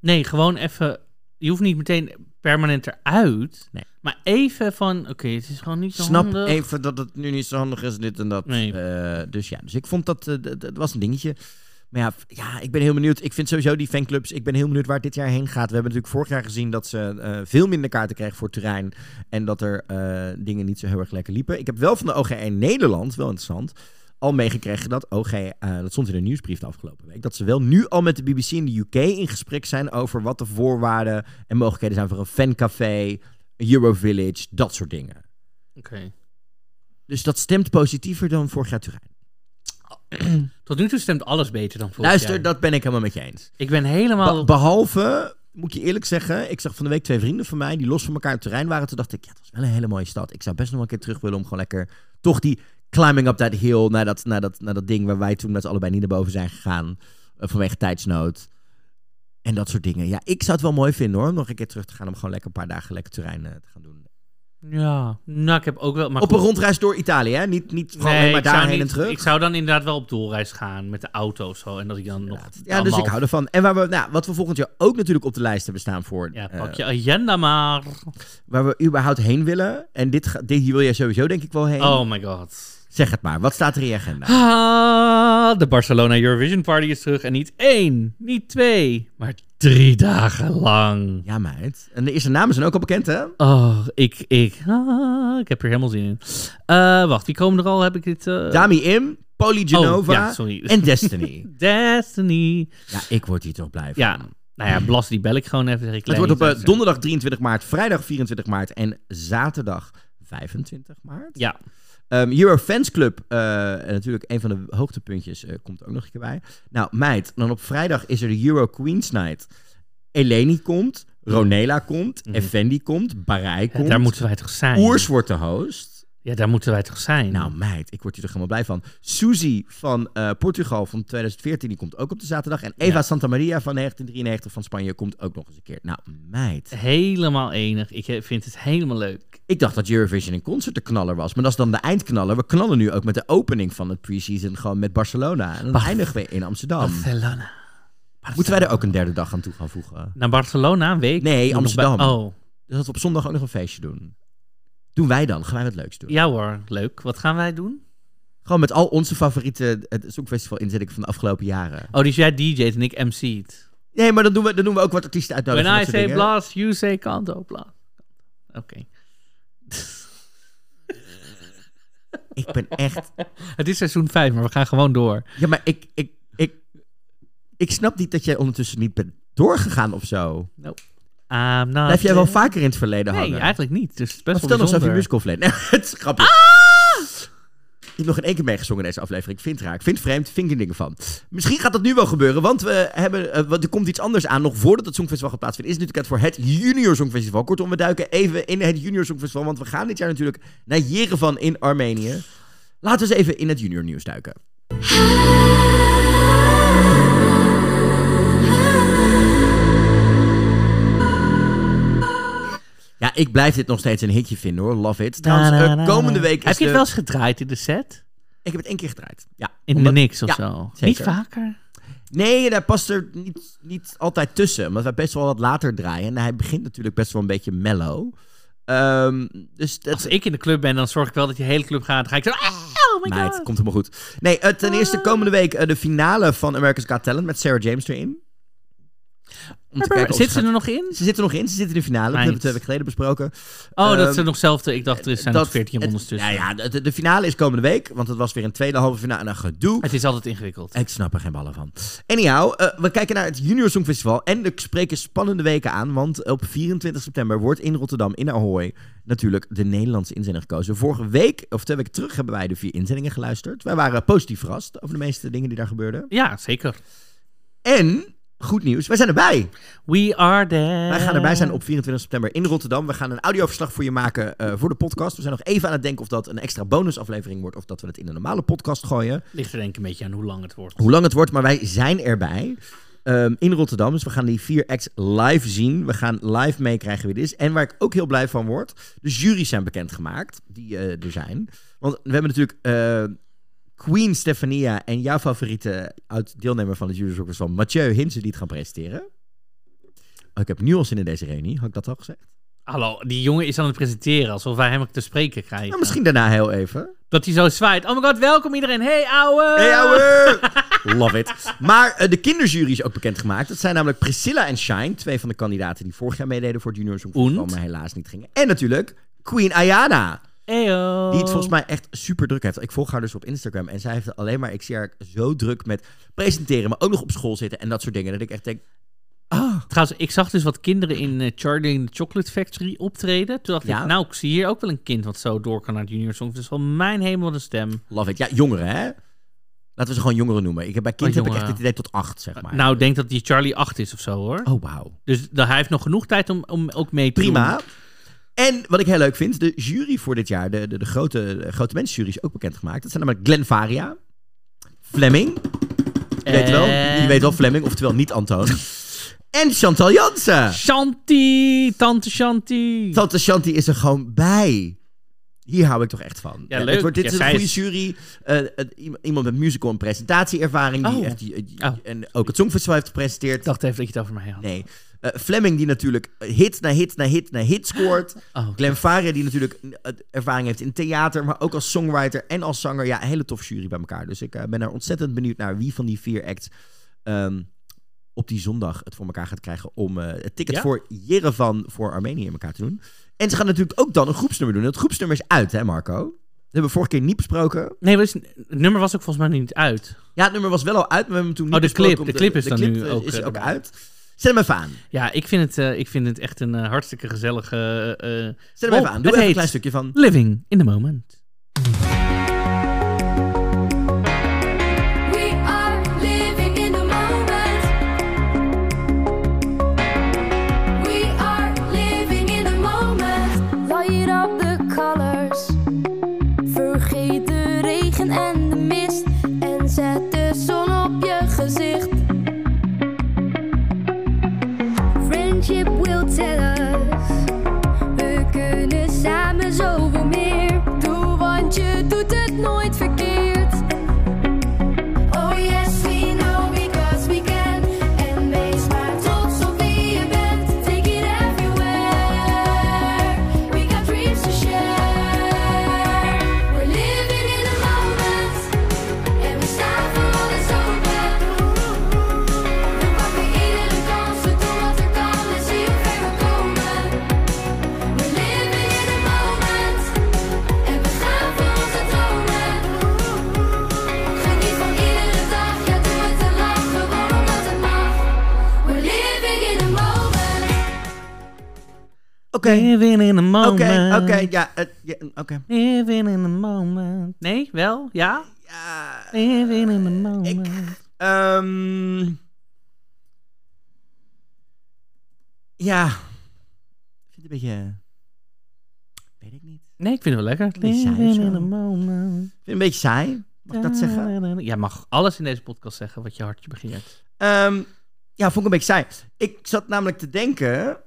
Nee, gewoon even. Je hoeft niet meteen permanent eruit. Nee. Maar even van, oké, het is gewoon niet zo Snap handig. even dat het nu niet zo handig is, dit en dat. Nee. Eh, dus ja, dus ik vond dat, eh, d- d- dat was een dingetje. Maar ja, ja, ik ben heel benieuwd. Ik vind sowieso die fanclubs, ik ben heel benieuwd waar het dit jaar heen gaat. We hebben natuurlijk vorig jaar gezien dat ze eh, veel minder kaarten kregen voor terrein. En dat er eh, dingen niet zo heel erg lekker liepen. Ik heb wel van de OGE Nederland, wel interessant, al meegekregen dat OG, eh, dat stond in de nieuwsbrief de afgelopen week, dat ze wel nu al met de BBC in de UK in gesprek zijn over wat de voorwaarden en mogelijkheden zijn voor een fancafé, een Eurovillage, dat soort dingen. Oké. Dus dat stemt positiever dan vorig jaar terrein. Tot nu toe stemt alles beter dan vorig Luister, jaar. dat ben ik helemaal met je eens. Ik ben helemaal... Be- behalve, moet je eerlijk zeggen, ik zag van de week twee vrienden van mij die los van elkaar op terrein waren. Toen dacht ik, ja, het was wel een hele mooie stad. Ik zou best nog wel een keer terug willen om gewoon lekker toch die climbing up that hill naar dat, naar dat, naar dat ding waar wij toen met z'n allebei niet naar boven zijn gegaan eh, vanwege tijdsnood. En dat soort dingen. Ja, ik zou het wel mooi vinden hoor, om nog een keer terug te gaan om gewoon lekker een paar dagen lekker terrein eh, te gaan doen. Ja, nou, ik heb ook wel... Maar Op een rondreis door Italië, hè? Niet, niet gewoon Nee, maar daarheen niet- en terug. Ik zou dan inderdaad wel op doorreis gaan met de auto of zo. En dat ik dan nog... Ja, dus ik hou ervan. En waar we, nou, wat we volgend jaar ook natuurlijk op de lijst hebben staan voor... Ja, eh, pak je agenda maar. waar we überhaupt heen willen. En dit, dit hier wil jij sowieso denk ik wel heen. Oh my god. Zeg het maar, wat staat er in je agenda? Ah, de Barcelona Eurovision Party is terug. En niet één, niet twee, maar drie dagen lang. Ja, meid. En de eerste namen zijn ook al bekend, hè? Oh, ik, ik, ah, ik heb er helemaal zin in. Eh, wacht, wie komen er al? Heb ik dit? eh, Dami Im, Poly Genova Oh, ja, sorry. en Destiny. Destiny. ja, ik word hier toch blij van. Ja, nou ja, Blas die bel ik gewoon even. Zeg ik Het wordt op eh, donderdag 23 maart, vrijdag 24 maart en zaterdag 25 maart. Ja, Ehm Euro Fans Club, eh, natuurlijk een van de hoogtepuntjes, eh, komt er ook nog een keer bij. Nou, meid, dan op vrijdag is er de Euro Queens Night. Eleni komt, Ronela komt, Mhm. Effendi komt, Barij komt. daar moeten wij toch zijn? Oers wordt de host. Ja, daar moeten wij toch zijn? Nou, meid, ik word hier toch helemaal blij van. Suzy van eh, Portugal van 2014, die komt ook op de zaterdag. En Eva Ja. Santa Maria van 1993 van Spanje komt ook nog eens een keer. Nou, meid. Helemaal enig. Ik eh, vind het helemaal leuk. Ik dacht dat Eurovision een concert de knaller was. Maar dat is dan de eindknaller. We knallen nu ook met de opening van het preseason gewoon met Barcelona. En dan eindigen we in Amsterdam. Barcelona. Moeten wij er ook een derde dag aan toe gaan voegen? Naar Barcelona, een week? Nee, Amsterdam. Oh, Dus dat we op zondag ook nog een feestje doen. Doen wij dan? Gaan wij wat leuks doen? ja hoor, leuk. Wat gaan wij doen? Gewoon met al onze favoriete het Songfestival inzettingen van de afgelopen jaren. Oh, dus jij DJ't en ik MC't. Nee, maar dan doen we, dan doen we ook wat artiesten uitnodigen. When I say dingen. blast, you say kanto blast. Oké. Ik ben echt... Het is seizoen 5, maar we gaan gewoon door. Ja, maar ik, ik, ik, ik snap niet dat jij ondertussen niet bent doorgegaan of zo. I'm not Blijf jij wel vaker in het verleden Nee, hangen? eigenlijk niet. Dus het is Maar best vertel wel nog eens over je. Nee, het is grappig. Ik heb nog in één keer meegezongen in deze aflevering. Ik vind het raar. Ik vind het vreemd. Vind ik er dingen van. Misschien gaat dat nu wel gebeuren. Want we hebben, eh, want er komt iets anders aan. Nog voordat het Songfestival gaat plaatsvinden. Is het natuurlijk het voor het Junior Songfestival. Kortom, we duiken even in het Junior Songfestival. Want we gaan dit jaar natuurlijk naar Jerevan in Armenië. Laten we eens even in het Junior nieuws duiken. Ja, ik blijf dit nog steeds een hitje vinden hoor. Love it. Trouwens, Na, na, eh, na, komende week is Heb je de- het wel eens gedraaid in de set? Ik heb het één keer gedraaid. Ja. In Omdat- de niks of ja, zo? zeker. Niet vaker? Nee, daar past er niet, niet altijd tussen. Omdat wij best wel wat later draaien. En hij begint natuurlijk best wel een beetje mellow. Ehm, dus dat, Als ik in de club ben, dan zorg ik wel dat je hele club gaat. Dan ga ik zo... Oh my Meid, god. komt helemaal goed. Nee, eh, ten eerste komende week eh, de finale van America's Got Talent met Sarah James erin. Om te kijken of Zit ze er nog in? Ze zit er nog in, ze zit in de finale. Dat hebben we twee weken geleden besproken. Oh, dat Ehm, is nog zelfde. Ik dacht, er zijn nog 14 het- rondes tussen. Ja, ja de, de finale is komende week, want het was weer een tweede halve finale en een gedoe. Het is altijd ingewikkeld. Ik snap er geen ballen van. Anyhow, eh, we kijken naar het Junior Songfestival. En er spreken spannende weken aan. Want op 24 september wordt in Rotterdam, in Ahoy, natuurlijk de Nederlandse inzending gekozen. Vorige week, of twee weken terug, hebben wij de vier inzendingen geluisterd. Wij waren positief verrast over de meeste dingen die daar gebeurden. Ja, zeker. En, goed nieuws, wij zijn erbij. We are there. Wij gaan erbij zijn op 24 september in Rotterdam. We gaan een audioverslag voor je maken eh, voor de podcast. We zijn nog even aan het denken of dat een extra bonusaflevering wordt... of dat we het in een normale podcast gooien. Ligt er denk ik een beetje aan hoe lang het wordt. hoe lang het wordt, maar wij zijn erbij. ehm, in Rotterdam. Dus we gaan die vier acts live zien. We gaan live meekrijgen wie dit is. En waar ik ook heel blij van word, de jury's zijn bekendgemaakt. Die eh, er zijn. Want we hebben natuurlijk eh, Queen Stefania en jouw favoriete oud-deelnemer van het jury's van Mathieu Hinsen die het gaan presenteren. Oh, ik heb nu al zin in deze reunie. Had ik dat al gezegd? Hallo, die jongen is aan het presenteren alsof wij hem te spreken krijgen. Nou, misschien daarna heel even. Dat hij zo zwaait. Oh my god, welkom iedereen. Hey ouwe. Hey, ouwe! Love it. Maar eh, de kinderjury is ook bekendgemaakt. Dat zijn namelijk Priscilla en Shine, twee van de kandidaten die vorig jaar meededen voor het Junior Songfestival, maar helaas niet gingen. En natuurlijk Queen Ayana, Die het volgens mij echt super druk heeft. Ik volg haar dus op Instagram en zij heeft het alleen maar, ik zie haar zo druk met presenteren, maar ook nog op school zitten en dat soort dingen. Dat ik echt denk, ah, Trouwens, ik zag dus wat kinderen in eh, Charlie in the Chocolate Factory optreden. Toen dacht Ja. ik, nou, ik zie hier ook wel een kind wat zo door kan naar het Junior Songfestival. Mijn hemel, wat een stem. love it. Ja, jongeren hè. Laten we ze gewoon jongeren noemen. Ik heb bij kind Oh, heb ik echt het idee tot acht, zeg maar. Nou, ik denk dat die Charlie 8 is of zo, hoor. Oh, wauw. Dus da- hij heeft nog genoeg tijd om, om ook mee te Prima. doen. En wat ik heel leuk vind, de jury voor dit jaar, de, de, de grote, de grote mensenjury is ook bekendgemaakt. Dat zijn namelijk Glenn Varia, Fleming, je weet wel, je weet wel Fleming, oftewel niet Antoon. En Chantal Jansen. Shanti, tante Shanti. Tante Chanty is er gewoon bij. Hier hou ik toch echt van. Ja, Het leuk. wordt, dit Ja, is een goede is- jury. Eh, het- iemand- met musical en presentatieervaring. Die, Oh. die, die- Oh. En ook het Songfestival heeft gepresenteerd. Ik dacht even dat je het over mij had. Nee. Eh, Fleming die natuurlijk hit na hit na hit na hit scoort. Oh, Glenn die natuurlijk eh, ervaring heeft in theater, maar ook als songwriter en als zanger. Ja, een hele toffe jury bij elkaar. Dus ik eh, ben er ontzettend benieuwd naar wie van die vier acts ehm, op die zondag het voor elkaar gaat krijgen om het ticket Ja? voor Jerevan voor Armenië in elkaar te doen. En ze gaan natuurlijk ook dan een groepsnummer doen. Het groepsnummer is uit, hè Marco? Dat hebben we vorige keer niet besproken. Nee, is- het nummer was ook volgens mij niet uit. Ja, het nummer was wel al uit, maar we hebben hem toen niet Oh, de besproken, clip. De omdat clip is dan clip, nu ook, is ook uit. Zet hem even aan. Ja, ik vind het, eh, ik vind het echt een eh, hartstikke gezellige... eh, Zet hem Oh, even aan. Doe even een klein stukje van. living in the moment. Oké, Living in the moment. oké, oké. Ja, eh, oké. Living in the moment. Nee, wel? Ja? Ja, Living in the moment. Ehm ja. Ik vind het een beetje... Weet ik niet. Ik Nee, ik vind het wel lekker. Saai Living in the moment. vind het een beetje saai. Mag ik dat zeggen? Jij mag alles in deze podcast zeggen wat je hartje begeert. Ehm, ja, vond ik een beetje saai. Ik zat namelijk te denken...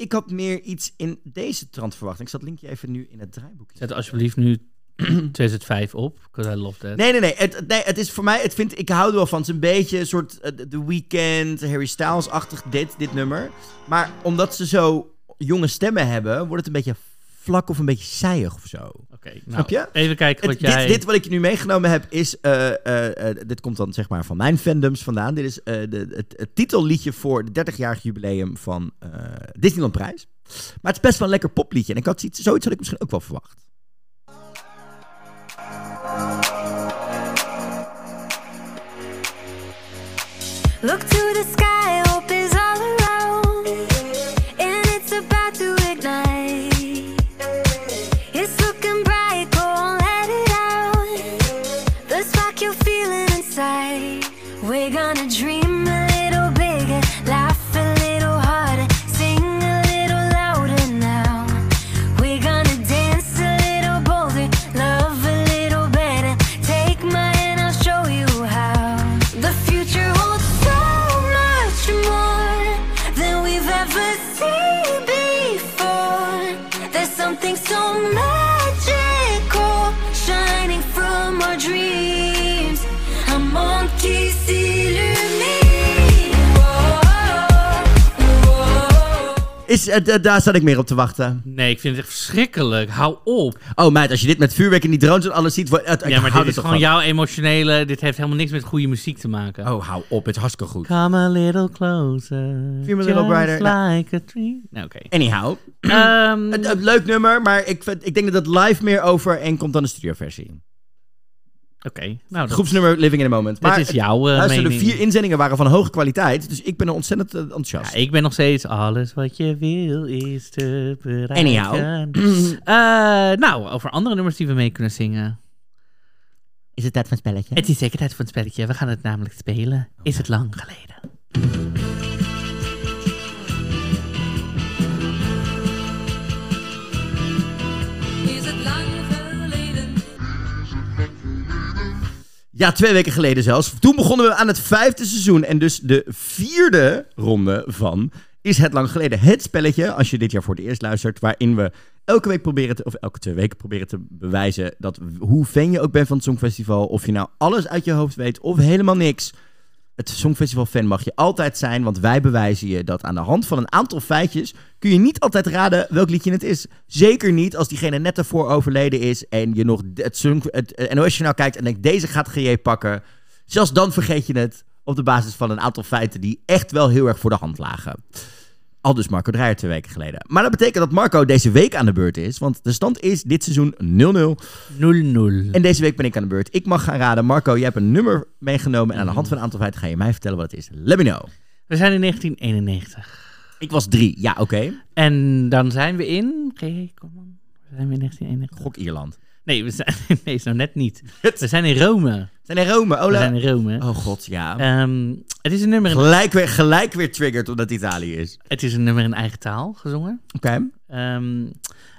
Ik had meer iets in deze trant verwacht. Ik zat linkje even nu in het draaiboekje. Zet alsjeblieft nu 2005 op, because I love that. Nee, nee, nee. Het, nee, het is voor mij, het vind, ik hou er wel van. Het is een beetje een soort eh, The Weeknd, Harry Styles-achtig dit, dit nummer. Maar omdat ze zo jonge stemmen hebben, wordt het een beetje vlak of een beetje saaiig of zo. Oké, nou, Snap je? even kijken wat Het- jij... dit, dit wat ik je nu meegenomen heb is, eh, eh, eh, dit komt dan zeg maar van mijn fandoms vandaan. Dit is eh, de, het, het titelliedje voor de 30-jarig jubileum van eh, Disneyland Prijs. Maar het is best wel een lekker popliedje. En ik had zoiets, zoiets had ik misschien ook wel verwacht. Look something so magical Is, eh, daar zat ik meer op te wachten. Nee, ik vind het echt verschrikkelijk. Hou op. Oh meid, als je dit met vuurwerk en die drones en alles ziet... wordt- ik ja, maar dit is gewoon van. jouw emotionele... Dit heeft helemaal niks met goede muziek te maken. Oh, hou op. Het is hartstikke goed. Come a little closer. Feel me a little brighter. Nou. like a tree. Nou, oké. Anyhow, Ehm, een, een leuk nummer, maar ik, vind, ik denk dat het live meer over en komt dan de studioversie. Oké, nou, Het dat, groepsnummer Living in a Moment. dit Maar is jouw eh, luister, de mening. vier inzendingen waren van hoge kwaliteit, dus ik ben er ontzettend eh, enthousiast. Ja, ik ben nog steeds alles wat je wil is te bereiken. Anyhow. Eh, nou, over andere nummers die we mee kunnen zingen. Is het tijd van een spelletje? Het is zeker tijd voor een spelletje. We gaan het namelijk spelen. Is het lang geleden? Ja, twee weken geleden zelfs. Toen begonnen we aan het vijfde seizoen. En dus de vierde ronde van Is het lang geleden. Het spelletje, als je dit jaar voor het eerst luistert, waarin we elke week proberen te, of elke twee weken proberen te bewijzen dat hoe fan je ook bent van het Songfestival, of je nou alles uit je hoofd weet of helemaal niks. Het Songfestival fan mag je altijd zijn, want wij bewijzen je dat aan de hand van een aantal feitjes kun je niet altijd raden welk liedje het is. Zeker niet als diegene net ervoor overleden is en je nog het, Song- het eh, NOS-journaal kijkt en denkt deze gaat GJ pakken. Zelfs dan vergeet je het op de basis van een aantal feiten die echt wel heel erg voor de hand lagen. Al dus Marco Dreyer twee weken geleden. Maar dat betekent dat Marco deze week aan de beurt is, want de stand is dit seizoen 0-0. 0-0. En deze week ben ik aan de beurt. Ik mag gaan raden. Marco, jij hebt een nummer meegenomen. En aan de hand van een aantal feiten ga je mij vertellen wat het is. Let me know. We zijn in 1991. Ik was drie. Ja, oké. En dan zijn we in... Kom. We zijn we in 1991. Gok Ierland. Nee, we zijn... Nee, nou net niet. We zijn in Rome. Zijn er Rome? We Ola. zijn in Rome. Oh god, ja. Ehm, het is een nummer in, Gelijk weer, gelijk weer triggerd omdat Italië is. het is een nummer in eigen taal gezongen. Oké. Ehm,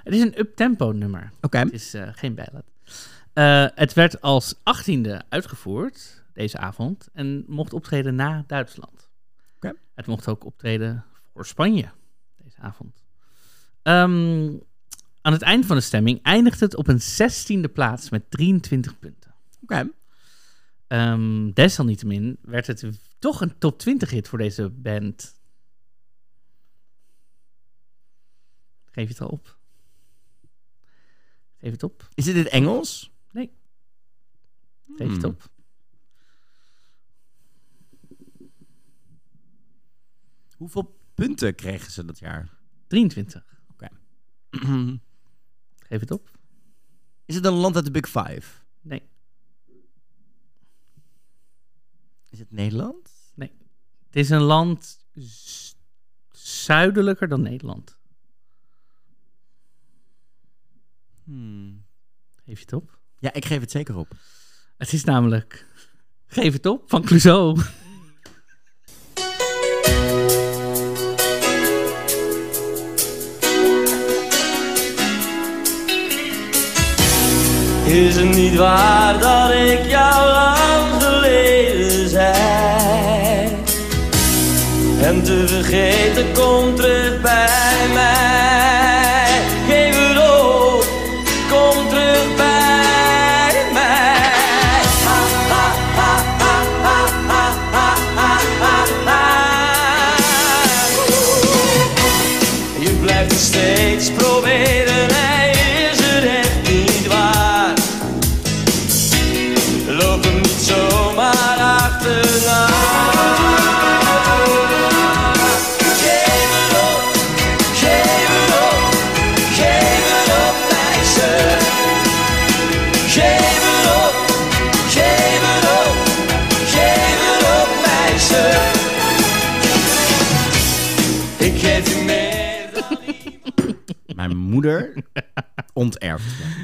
het is een uptempo nummer. Oké. Het is eh, geen ballad. Eh, het werd als achttiende uitgevoerd deze avond en mocht optreden na Duitsland. Oké. Het mocht ook optreden voor Spanje deze avond. Ehm, aan het eind van de stemming eindigt het op een zestiende plaats met 23 punten. Oké. Ehm, desalniettemin werd het toch een top 20 hit voor deze band. Geef het al op? Geef het op. Is het in Engels? Geef je het Hmm. op. Hoeveel punten kregen ze dat jaar? 23. Geef het op. Is het een land uit de Big Five? Nee. Is het Nederland? Het is een land zuidelijker dan Nederland. Hmm. Geef je het op. Ja, ik geef het zeker op. Het is namelijk Geef het op van Clouseau. Is het niet waar dat ik jou En te vergeten komt terug bij mij.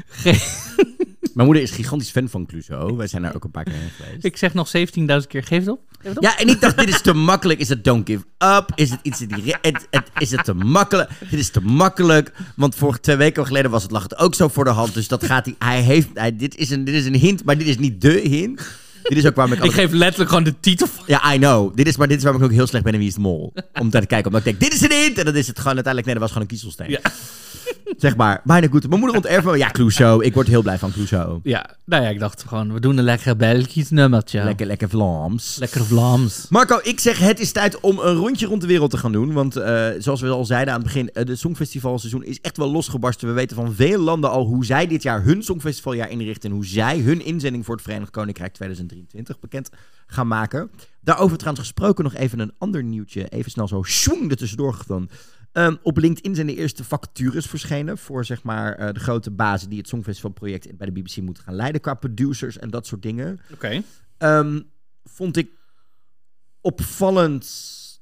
Ge- Mijn moeder is gigantisch fan van Clouseau. Wij zijn daar ook een paar keer heen geweest. Ik zeg nog 17.000 keer, geef het op. Geef het op. Ja, en ik dacht, dit is te makkelijk. Is het don't give up? Is het iets in die... Het, het, is het te makkelijk? Dit is te makkelijk. Want vorige twee weken geleden was het, lag het ook zo voor de hand. Dus dat gaat hij... Hij heeft... Hij, dit, is een, dit is een hint, maar dit is niet de hint. Dit is ook waarom ik... Ik geef letterlijk gewoon de titel van... Ja, I know. Dit is, maar dit is waarom ik ook heel slecht ben in Wie is de Mol. Om daar te kijken. Omdat ik denk, dit is een hint. En dan is het gewoon uiteindelijk... Nee, dat was gewoon een kiezelsteen. Ja. Zeg maar. Bijna goed. Mijn moeder onterft me. Ja, Clouseau. Ik word heel blij van Clouseau. Ja, nou ja, ik dacht gewoon, we doen een lekker Belgisch nummertje. Lekker, lekker Vlaams. Lekker Vlaams. Marco, ik zeg het is tijd om een rondje rond de wereld te gaan doen. Want eh, zoals we al zeiden aan het begin, uh, de Songfestivalseizoen is echt wel losgebarsten. We weten van veel landen al hoe zij dit jaar hun Songfestivaljaar inrichten. En hoe zij hun inzending voor het Verenigd Koninkrijk 2023 bekend gaan maken. Daarover trouwens gesproken nog even een ander nieuwtje. Even snel zo swoeng er tussendoor gedaan. Ehm, op LinkedIn zijn de eerste vacatures verschenen voor zeg maar eh, de grote bazen die het Songfestivalproject bij de BBC moeten gaan leiden qua producers en dat soort dingen. Oké. Ehm, vond ik opvallend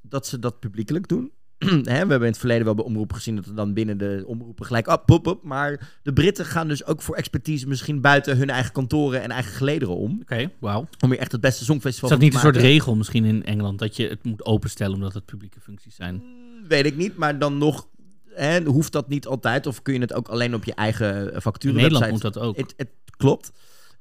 dat ze dat publiekelijk doen. We hebben in het verleden wel bij omroepen gezien dat er dan binnen de omroepen gelijk op, pop, op. Maar de Britten gaan dus ook voor expertise misschien buiten hun eigen kantoren en eigen gelederen om. Oké, wauw. Om weer echt het beste Is songfestival dat van niet te een soort maken. regel misschien in Engeland, dat je het moet openstellen omdat het publieke functies zijn? Weet ik niet, maar dan nog hè, hoeft dat niet altijd. Of kun je het ook alleen op je eigen In factuur Nederland moet dat ook. Het, het klopt.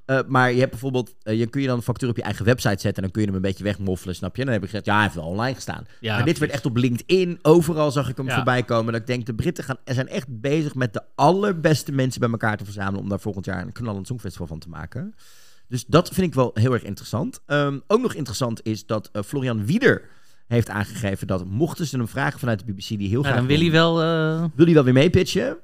Eh, maar je hebt bijvoorbeeld, eh, je kun je dan een factuur op je eigen website zetten en dan kun je hem een beetje wegmoffelen, snap je? En dan heb ik gezegd, ja, hij heeft wel online gestaan. Ja, maar dit werd echt op LinkedIn, overal zag ik hem Ja. voorbij komen. Dat ik denk, de Britten gaan, zijn echt bezig met de allerbeste mensen bij elkaar te verzamelen om daar volgend jaar een knallend songfestival van te maken. Dus dat vind ik wel heel erg interessant. Ehm, ook nog interessant is dat eh, Florian Wieder heeft aangegeven dat mochten ze hem vragen vanuit de BBC, die heel Ja, graag dan wil hij wel... eh, wil hij wel weer meepitchen.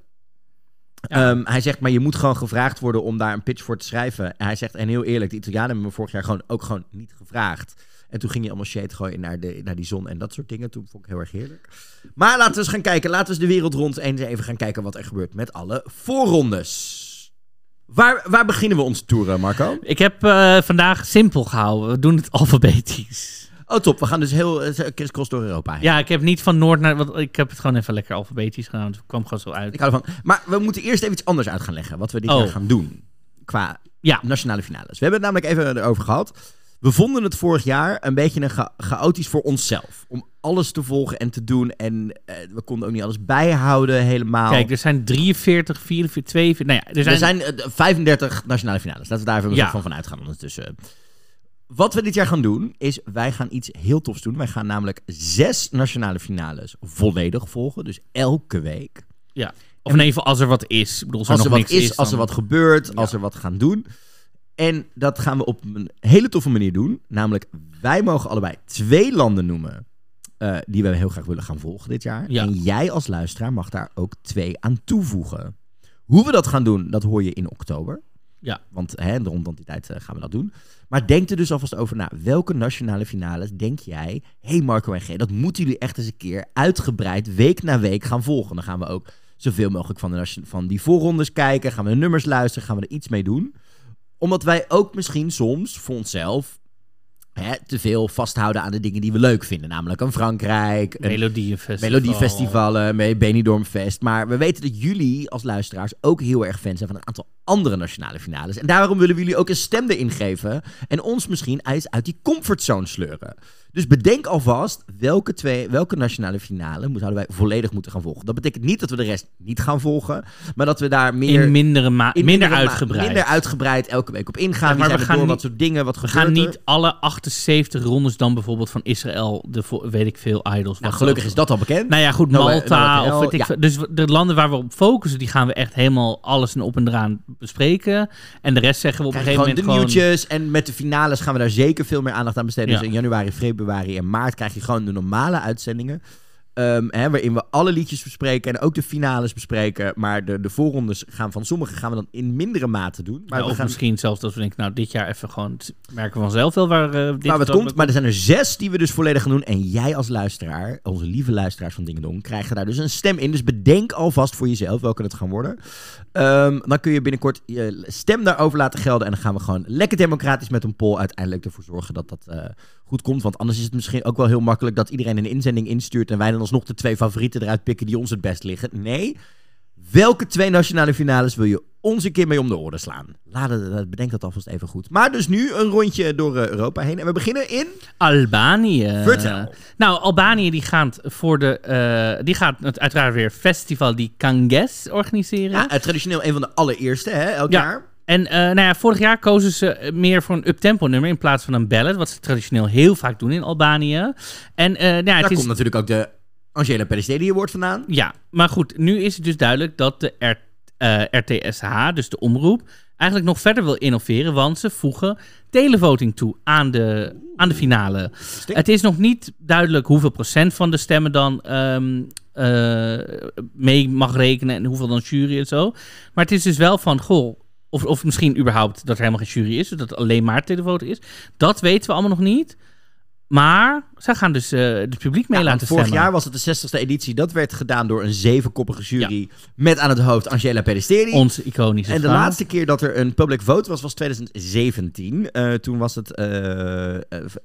Ja. Ehm, hij zegt, maar je moet gewoon gevraagd worden om daar een pitch voor te schrijven. En hij zegt, en heel eerlijk, de Italianen hebben me vorig jaar gewoon, ook gewoon niet gevraagd. En toen ging je allemaal shade gooien naar, de, naar die zon en dat soort dingen. Toen vond ik heel erg heerlijk. Maar laten we eens gaan kijken. Laten we eens de wereld rond en eens even gaan kijken wat er gebeurt met alle voorrondes. Waar, waar beginnen we onze tour, Marco? Ik heb eh, vandaag simpel gehouden. We doen het alfabetisch. Oh, top. We gaan dus heel uh, crisscross door Europa heen. Ja, ik heb niet van Noord naar... Want ik heb het gewoon even lekker alfabetisch gedaan. Het kwam gewoon zo uit. Ik hou ervan. Maar we moeten eerst even iets anders uit gaan leggen. Wat we dit Oh. jaar gaan doen. Qua Ja. nationale finales. We hebben het namelijk even erover gehad. We vonden het vorig jaar een beetje een cha- chaotisch voor onszelf. Om alles te volgen en te doen. En eh, we konden ook niet alles bijhouden helemaal. Kijk, er zijn 43, 44, 42... Nou ja, er zijn... er zijn eh, 35 nationale finales. Laten we daar even Ja. van uitgaan ondertussen. Wat we dit jaar gaan doen, is wij gaan iets heel tofs doen. Wij gaan namelijk zes nationale finales volledig volgen. Dus elke week. Ja. Of in ieder geval als er wat is. Ik bedoel, als er als er nog wat niks is, als er wat gebeurt, als er wat gaan doen. En dat gaan we op een hele toffe manier doen. Namelijk, wij mogen allebei twee landen noemen eh, die we heel graag willen gaan volgen dit jaar. Ja. En jij als luisteraar mag daar ook twee aan toevoegen. Hoe we dat gaan doen, dat hoor je in oktober. Ja. Want hè, die tijd eh, gaan we dat doen. Maar denk er dus alvast over na. Welke nationale finales denk jij... hey Marco en G, dat moeten jullie echt eens een keer uitgebreid week na week gaan volgen. Dan gaan we ook zoveel mogelijk van, de van die voorrondes kijken. Gaan we de nummers luisteren. Gaan we er iets mee doen. Omdat wij ook misschien soms voor onszelf... Hè, te veel vasthouden aan de dingen die we leuk vinden. Namelijk een Frankrijk, Melodiefestival. Melodiefestivalen, mee Benidorm Fest. Maar we weten dat jullie als luisteraars ook heel erg fan zijn van een aantal andere nationale finales. En daarom willen we jullie ook een stem erin geven. En ons misschien uit, uit die comfortzone sleuren. Dus bedenk alvast welke, twee, welke nationale finale moet- zouden wij volledig moeten gaan volgen. Dat betekent niet dat we de rest niet gaan volgen. Maar dat we daar meer... In mindere ma in minder mindere ma- uitgebreid. Minder uitgebreid elke week op ingaan. Ja, maar we gaan door, niet- wat soort dingen, wat We gebeurt gaan er? niet alle 78 rondes dan bijvoorbeeld van Israël, de weet ik veel, idols. Nou, gelukkig is dat al bekend. Nou ja, goed, Nou, Malta nou, of weet ik ja. veel. Dus we- de landen waar we op focussen, die gaan we echt helemaal alles en op en eraan bespreken. En de rest zeggen we op een Krijg gegeven gewoon moment de gewoon... nieuwtjes. En met de finales gaan we daar zeker veel meer aandacht aan besteden. Ja. Dus in januari, februari en maart krijg je gewoon de normale uitzendingen. Ehm, hè, waarin we alle liedjes bespreken en ook de finales bespreken. Maar de, de voorrondes gaan van sommige gaan we dan in mindere mate doen. Maar Ja, we of gaan misschien zelfs dat we denken, nou, dit jaar even gewoon... merken we vanzelf wel waar eh, dit waar het komt. Maar er zijn er zes die we dus volledig gaan doen. En jij als luisteraar, onze lieve luisteraars van Dingedong, krijgen daar dus een stem in. Dus bedenk alvast voor jezelf welke het gaan worden. Ehm, dan kun je binnenkort je stem daarover laten gelden. En dan gaan we gewoon lekker democratisch met een poll uiteindelijk ervoor zorgen dat dat eh, goed komt. Want anders is het misschien ook wel heel makkelijk dat iedereen een inzending instuurt. En wij dan alsnog de twee favorieten eruit pikken die ons het best liggen. Nee. Welke twee nationale finales wil je ons een keer mee om de oren slaan? Laat het, bedenk dat alvast even goed. Maar dus nu een rondje door eh, Europa heen. En we beginnen in... Albanië. Vertel. Nou, Albanië die gaat, voor de, eh, die gaat het uiteraard weer Festival di Kanges organiseren. Ja, eh, traditioneel een van de allereerste, hè, elk Ja. jaar. En nou ja, vorig jaar kozen ze meer voor een uptempo nummer in plaats van een ballad, wat ze traditioneel heel vaak doen in Albanië. En nou ja, Daar het is, komt natuurlijk ook de Angela Peristeri Award vandaan. ja, maar goed, nu is het dus duidelijk dat de R- eh, RTSH, dus de omroep, eigenlijk nog verder wil innoveren, want ze voegen televoting toe aan de, aan de finale. Stik. Het is nog niet duidelijk hoeveel procent van de stemmen dan ehm, eh, mee mag rekenen en hoeveel dan jury en zo. Maar het is dus wel van, goh, of, of misschien überhaupt dat er helemaal geen jury is, dat het alleen maar televoting is. Dat weten we allemaal nog niet. Maar zij gaan dus eh, het publiek mee Ja, laten vorig stemmen. jaar was het de 60ste editie. Dat werd gedaan door een zevenkoppige jury. Met aan het hoofd Angela Peristeri. Onze iconische En de vrouw. laatste keer dat er een public vote was, was 2017. Eh, toen was het eh,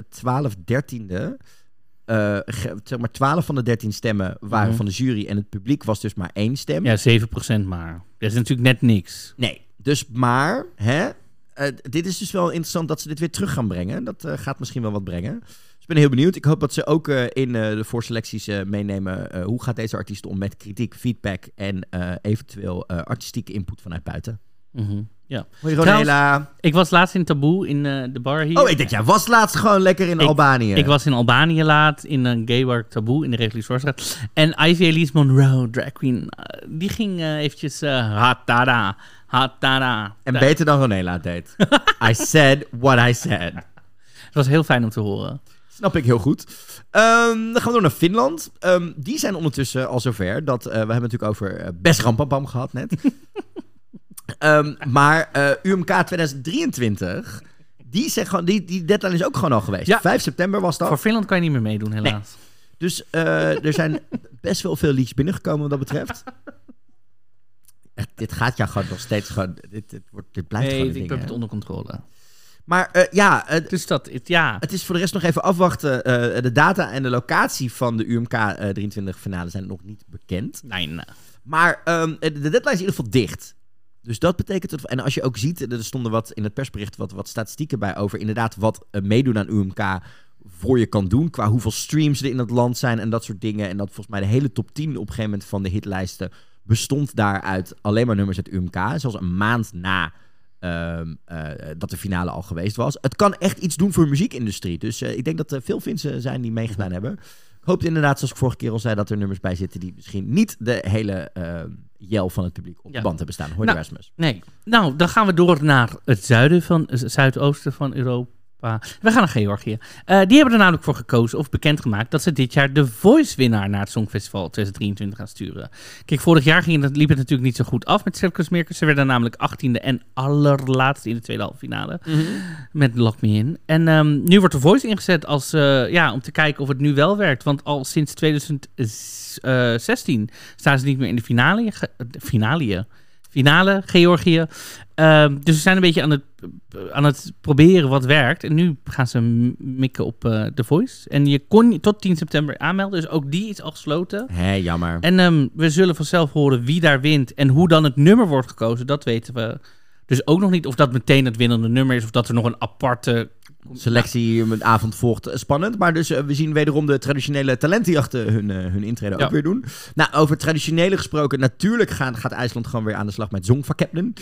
12 dertiende. Eh, ge- zeg maar 12 van de 13 stemmen waren Mhm. van de jury en het publiek was dus maar één stem. Ja, 7% maar. Dat is natuurlijk net niks. Nee, dus maar, hè, eh, dit is dus wel interessant dat ze dit weer terug gaan brengen. Dat gaat misschien wel wat brengen. Ik ben heel benieuwd. Ik hoop dat ze ook eh, in eh, de voorselecties eh, meenemen. eh, hoe gaat deze artiest om met kritiek, feedback en eh, eventueel eh, artistieke input vanuit buiten. Mhm. Ja. Hoi Ronela. Ik was laatst in Taboe in eh, de bar hier. Oh, ik denk, jij was laatst gewoon lekker in Ik- Albanië. Ik was in Albanië laat, in een gay bar Taboe, in de Reguliere Zorgstraat. En Ivy Elise Monroe, drag queen, die ging eh, eventjes uh, hatada, hatada. En beter dan Ronela deed. I said what I said. Het was heel fijn om te horen. Snap ik heel goed. Ehm, dan gaan we door naar Finland. Ehm, die zijn ondertussen al zover dat... eh, we hebben het natuurlijk over eh, Best Rampapam gehad net. Ehm, maar eh, UMK 2023... Die, zegt gewoon, die, die deadline is ook gewoon al geweest. Ja. 5 september was dat. Voor Finland kan je niet meer meedoen, helaas. Dus er zijn best wel veel leaks binnengekomen wat dat betreft. Echt, dit gaat jou gewoon nog steeds gewoon... Dit, dit, wordt, dit blijft Nee, gewoon een ik heb het onder controle. Maar eh, ja, het, Dus dat, het, ja. Het is voor de rest nog even afwachten. Eh, de data en de locatie van de UMK eh, 23 finale zijn nog niet bekend. Nee, nee. Maar ehm, de deadline is in ieder geval dicht. Dus dat betekent... Het, en als je ook ziet, er stonden wat in het persbericht wat, wat statistieken bij over... inderdaad wat eh, meedoen aan UMK voor je kan doen... qua hoeveel streams er in het land zijn en dat soort dingen. En dat volgens mij de hele top 10 op een gegeven moment van de hitlijsten... bestond daaruit alleen maar nummers uit UMK. Zoals een maand na ehm, eh, dat de finale al geweest was. Het kan echt iets doen voor de muziekindustrie. Dus eh, ik denk dat er veel Finsen zijn die meegedaan hebben. Ik hoop inderdaad, zoals ik vorige keer al zei, dat er nummers bij zitten die misschien niet de hele ehm, jel van het publiek op de band hebben staan. Hoor Nou, Erasmus. Nee. Nou, dan gaan we door naar het zuiden van, het zuidoosten van Europa. We gaan naar Georgië. Eh, die hebben er namelijk voor gekozen of bekendgemaakt dat ze dit jaar de Voice-winnaar naar het Songfestival 2023 gaan sturen. Kijk, vorig jaar ging het, liep het natuurlijk niet zo goed af met Circus Mirkus. Ze werden namelijk 18e en allerlaatste in de tweede halve finale met Lock Me In. En ehm, nu wordt de Voice ingezet als, eh, ja, om te kijken of het nu wel werkt. Want al sinds 2016 staan ze niet meer in de finale. de finale, finale Georgië. Ehm, dus ze zijn een beetje aan het, aan het proberen wat werkt. En nu gaan ze mikken op eh The Voice. En je kon je tot 10 september aanmelden. Dus ook die is al gesloten. Hé, jammer. En ehm, we zullen vanzelf horen wie daar wint. En hoe dan het nummer wordt gekozen, dat weten we. Dus ook nog niet of dat meteen het winnende nummer is. Of dat er nog een aparte Selectie met avond volgt eh, spannend. Maar dus eh, we zien wederom de traditionele talentenjachten hun, eh, hun intrede Ja. ook weer doen. Nou, over traditionele gesproken. Natuurlijk gaan, gaat IJsland gewoon weer aan de slag met Songfakapten.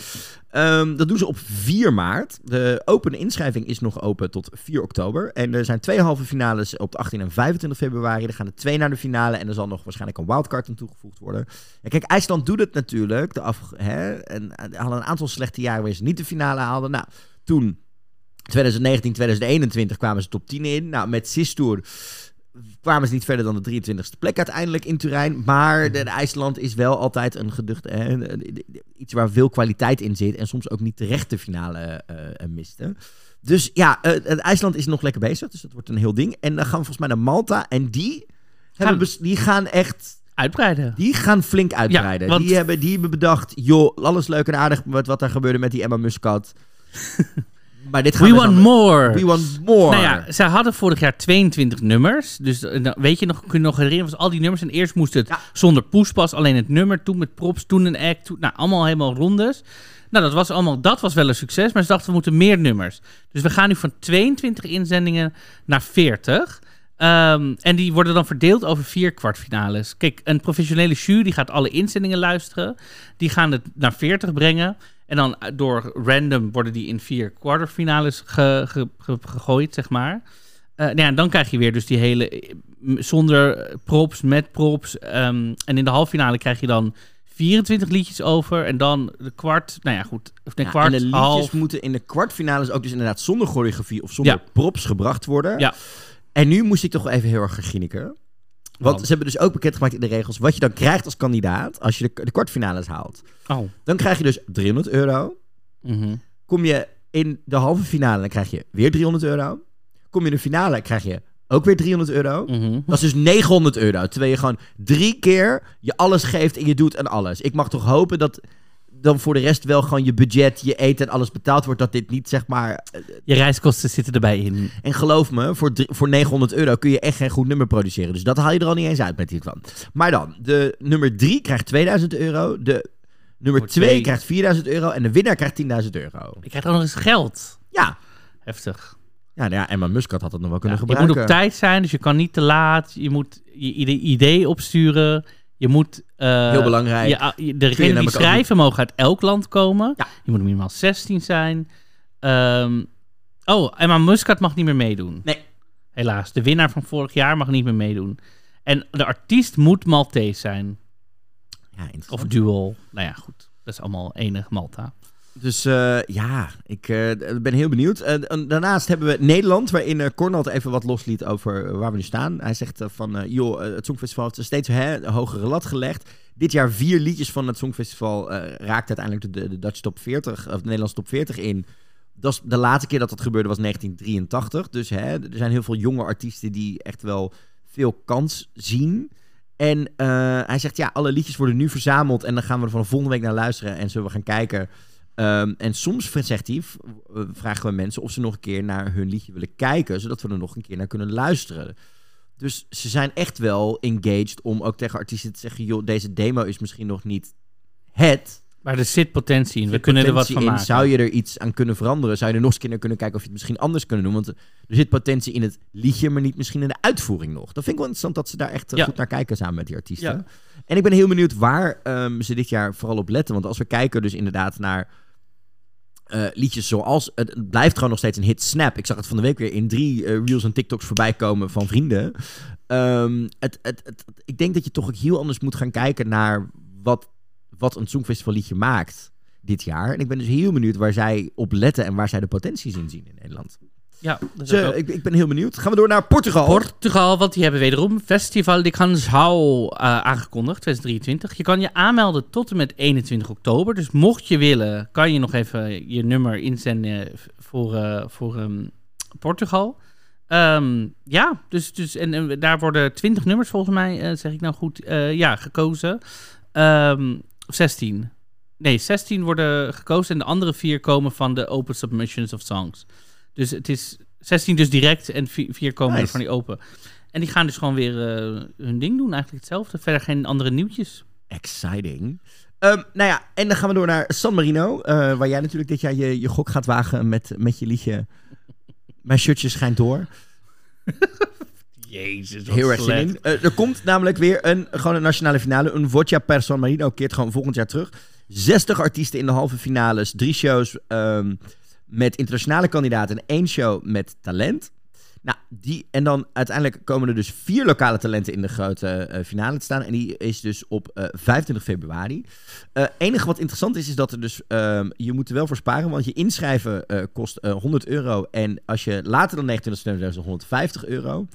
Ehm dat doen ze op 4 maart. De open inschrijving is nog open tot 4 oktober. En er zijn twee halve finales op de 18 en 25 februari. Er gaan er twee naar de finale. En er zal nog waarschijnlijk een wildcard aan toegevoegd worden. En kijk, IJsland doet het natuurlijk. De af, hè, en, en hadden een aantal slechte jaren waar ze niet de finale haalden. Nou, toen 2019, 2021 kwamen ze top 10 in. Nou, met Sistour kwamen ze niet verder dan de 23e plek uiteindelijk in Turijn. Maar de, de IJsland is wel altijd een geduchte... hè, iets waar veel kwaliteit in zit. En soms ook niet terecht de finale eh, eh, miste. Dus ja, eh, het IJsland is nog lekker bezig. Dus dat wordt een heel ding. En dan gaan we volgens mij naar Malta. En die, bes- die gaan echt... uitbreiden. Die gaan flink uitbreiden. want- die, hebben, die hebben bedacht, joh, alles leuk en aardig met wat er gebeurde met die Emma Muscat. Maar dit We we want more. We want more. Nou ja, zij hadden vorig jaar 22 nummers. Dus eh, nou, weet je nog, kun je nog herinneren, was al die nummers. En eerst moest het Ja. zonder poespas, alleen het nummer. Toen met props, toen een act. Toen, nou, allemaal helemaal rondes. Nou, dat was allemaal, dat was wel een succes. Maar ze dachten, we moeten meer nummers. Dus we gaan nu van 22 inzendingen naar 40. Ehm, en die worden dan verdeeld over vier kwartfinales. Kijk, een professionele jury gaat alle inzendingen luisteren. Die gaan het naar 40 brengen. En dan eh, door random worden die in vier quarterfinales ge- ge- ge- gegooid, zeg maar. Eh, nou ja, en dan krijg je weer dus die hele... eh, Zonder props, met props. ehm, en in de halve finale krijg je dan 24 liedjes over. En dan de kwart... Nou ja, goed. Of de Ja, kwart, en de liedjes half... moeten in de kwartfinales ook dus inderdaad zonder choreografie of zonder Ja. props gebracht worden. Ja. En nu moest ik toch even heel erg gaan ginniken. Want ze hebben dus ook bekendgemaakt in de regels wat je dan krijgt als kandidaat als je de, de kwartfinales haalt. Oh. Dan krijg je dus 300 euro. Mhm. Kom je in de halve finale, dan krijg je weer 300 euro. Kom je in de finale, krijg je ook weer 300 euro. Mhm. Dat is dus 900 euro. Terwijl je gewoon drie keer je alles geeft en je doet en alles. Ik mag toch hopen dat dan voor de rest wel gewoon je budget, je eten en alles betaald wordt. Dat dit niet zeg maar... Je reiskosten zitten erbij in. En geloof me, voor, voor 900 euro kun je echt geen goed nummer produceren. Dus dat haal je er al niet eens uit met dit van. Maar dan, de nummer 3 krijgt 2000 euro. De nummer Nummer 2 twee. krijgt 4000 euro. En de winnaar krijgt 10.000 euro. Je krijgt ook nog eens geld. Ja. Heftig. Ja, nou ja, Emma Muscat had het nog wel kunnen Ja, je gebruiken. moet op tijd zijn, dus je kan niet te laat. Je moet je ide- idee opsturen. Je moet... eh, Heel belangrijk. je- je- degenen die schrijven mogen uit elk land komen. Ja. Je moet minimaal 16 zijn. Ehm, oh, Emma Muscat mag niet meer meedoen. Nee. Helaas. De winnaar van vorig jaar mag niet meer meedoen. En de artiest moet Maltese zijn. Ja. Of dual. Nou ja, goed. Dat is allemaal enig Malta. Dus eh, ja, ik eh, ben heel benieuwd. Eh, en daarnaast hebben we Nederland, waarin eh Cornel het even wat losliet over eh, waar we nu staan. Hij zegt eh, van, eh, joh, eh, het Songfestival heeft steeds hè, hogere lat gelegd. Dit jaar vier liedjes van het Songfestival eh raakt uiteindelijk de, de Dutch Top 40, of de Nederlandse Top 40 in. Dat is de laatste keer dat dat gebeurde was 1983. Dus hè, er zijn heel veel jonge artiesten die echt wel veel kans zien. En eh, hij zegt, ja, alle liedjes worden nu verzameld en dan gaan we er van de volgende week naar luisteren en zullen we gaan kijken Ehm, en soms zegt hij, eh, vragen we mensen of ze nog een keer naar hun liedje willen kijken, zodat we er nog een keer naar kunnen luisteren. Dus ze zijn echt wel engaged om ook tegen artiesten te zeggen, joh, deze demo is misschien nog niet het. Maar er zit potentie in. We kunnen er wat van in. maken. Zou je er iets aan kunnen veranderen? Zou je er nog eens keer naar kunnen kijken of je het misschien anders kunnen doen? Want er zit potentie in het liedje, maar niet misschien in de uitvoering nog. Dat vind ik wel interessant dat ze daar echt eh, Ja. goed naar kijken samen met die artiesten. Ja. En ik ben heel benieuwd waar ehm, ze dit jaar vooral op letten. Want als we kijken dus inderdaad naar eh, liedjes zoals... Het, het blijft gewoon nog steeds een hit Snap. Ik zag het van de week weer in drie eh, reels en TikToks voorbij komen van vrienden. Ehm, het, het, het, ik denk dat je toch ook heel anders moet gaan kijken naar wat, wat een Songfestival liedje maakt dit jaar. En ik ben dus heel benieuwd waar zij op letten en waar zij de potenties in zien in Nederland. Ja, dat Dus, ik, ik ben heel benieuwd. Gaan we door naar Portugal. Portugal, want die hebben wederom Festival de Canção eh aangekondigd, 2023. Je kan je aanmelden tot en met 21 oktober. Dus mocht je willen, kan je nog even je nummer inzenden voor, eh, voor ehm, Portugal. Ehm, ja, dus, dus en, en daar worden 20 nummers volgens mij, eh, zeg ik nou goed, ja, gekozen. Ehm, of 16. Nee, 16 worden gekozen en de andere vier komen van de open submissions of songs. Dus het is 16 dus direct en vi- vier komen Nice. er van die open. En die gaan dus gewoon weer eh, hun ding doen, eigenlijk hetzelfde. Verder geen andere nieuwtjes. Exciting. Ehm, nou ja, en dan gaan we door naar San Marino. eh, waar jij natuurlijk dit jaar je, je gok gaat wagen met, met je liedje. Mijn shirtje schijnt door. Jezus, Heel erg zin in. Eh, er komt namelijk weer een, gewoon een nationale finale. Een Vocia per San Marino keert gewoon volgend jaar terug. 60 artiesten in de halve finales. Drie shows ehm, met internationale kandidaten. En één show met talent. Nou, die, en dan uiteindelijk komen er dus vier lokale talenten in de grote eh, finale te staan. En die is dus op eh 25 februari. Het enige wat interessant is, is dat er dus... ehm, je moet er wel voor sparen, want je inschrijven eh, kost eh, 100 euro. En als je later dan 29 september is het 150 euro.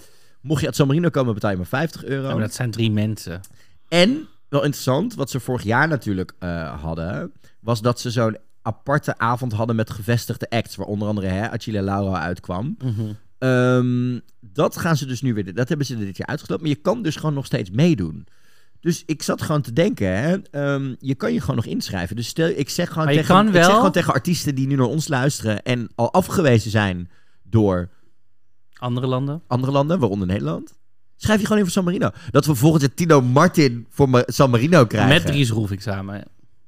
Mocht je uit San Marino komen, betaal je maar 50 euro. Ja, maar dat zijn drie mensen. En, wel interessant, wat ze vorig jaar natuurlijk eh, hadden... was dat ze zo'n aparte avond hadden met gevestigde acts... waar onder andere hè, Achille Lauro uitkwam. Ehm, dat gaan ze dus nu weer... Dat hebben ze dit jaar uitgesloten. Maar je kan dus gewoon nog steeds meedoen. Dus ik zat gewoon te denken, hè, ehm, je kan je gewoon nog inschrijven. Dus stel, ik zeg gewoon, tegen, kan ik wel- zeg gewoon tegen artiesten die nu naar ons luisteren en al afgewezen zijn door Andere landen? andere landen, waaronder Nederland. Schrijf je gewoon in voor San Marino. Dat we volgend jaar Tino Martin voor San Marino krijgen. Met Dries Roelvink samen.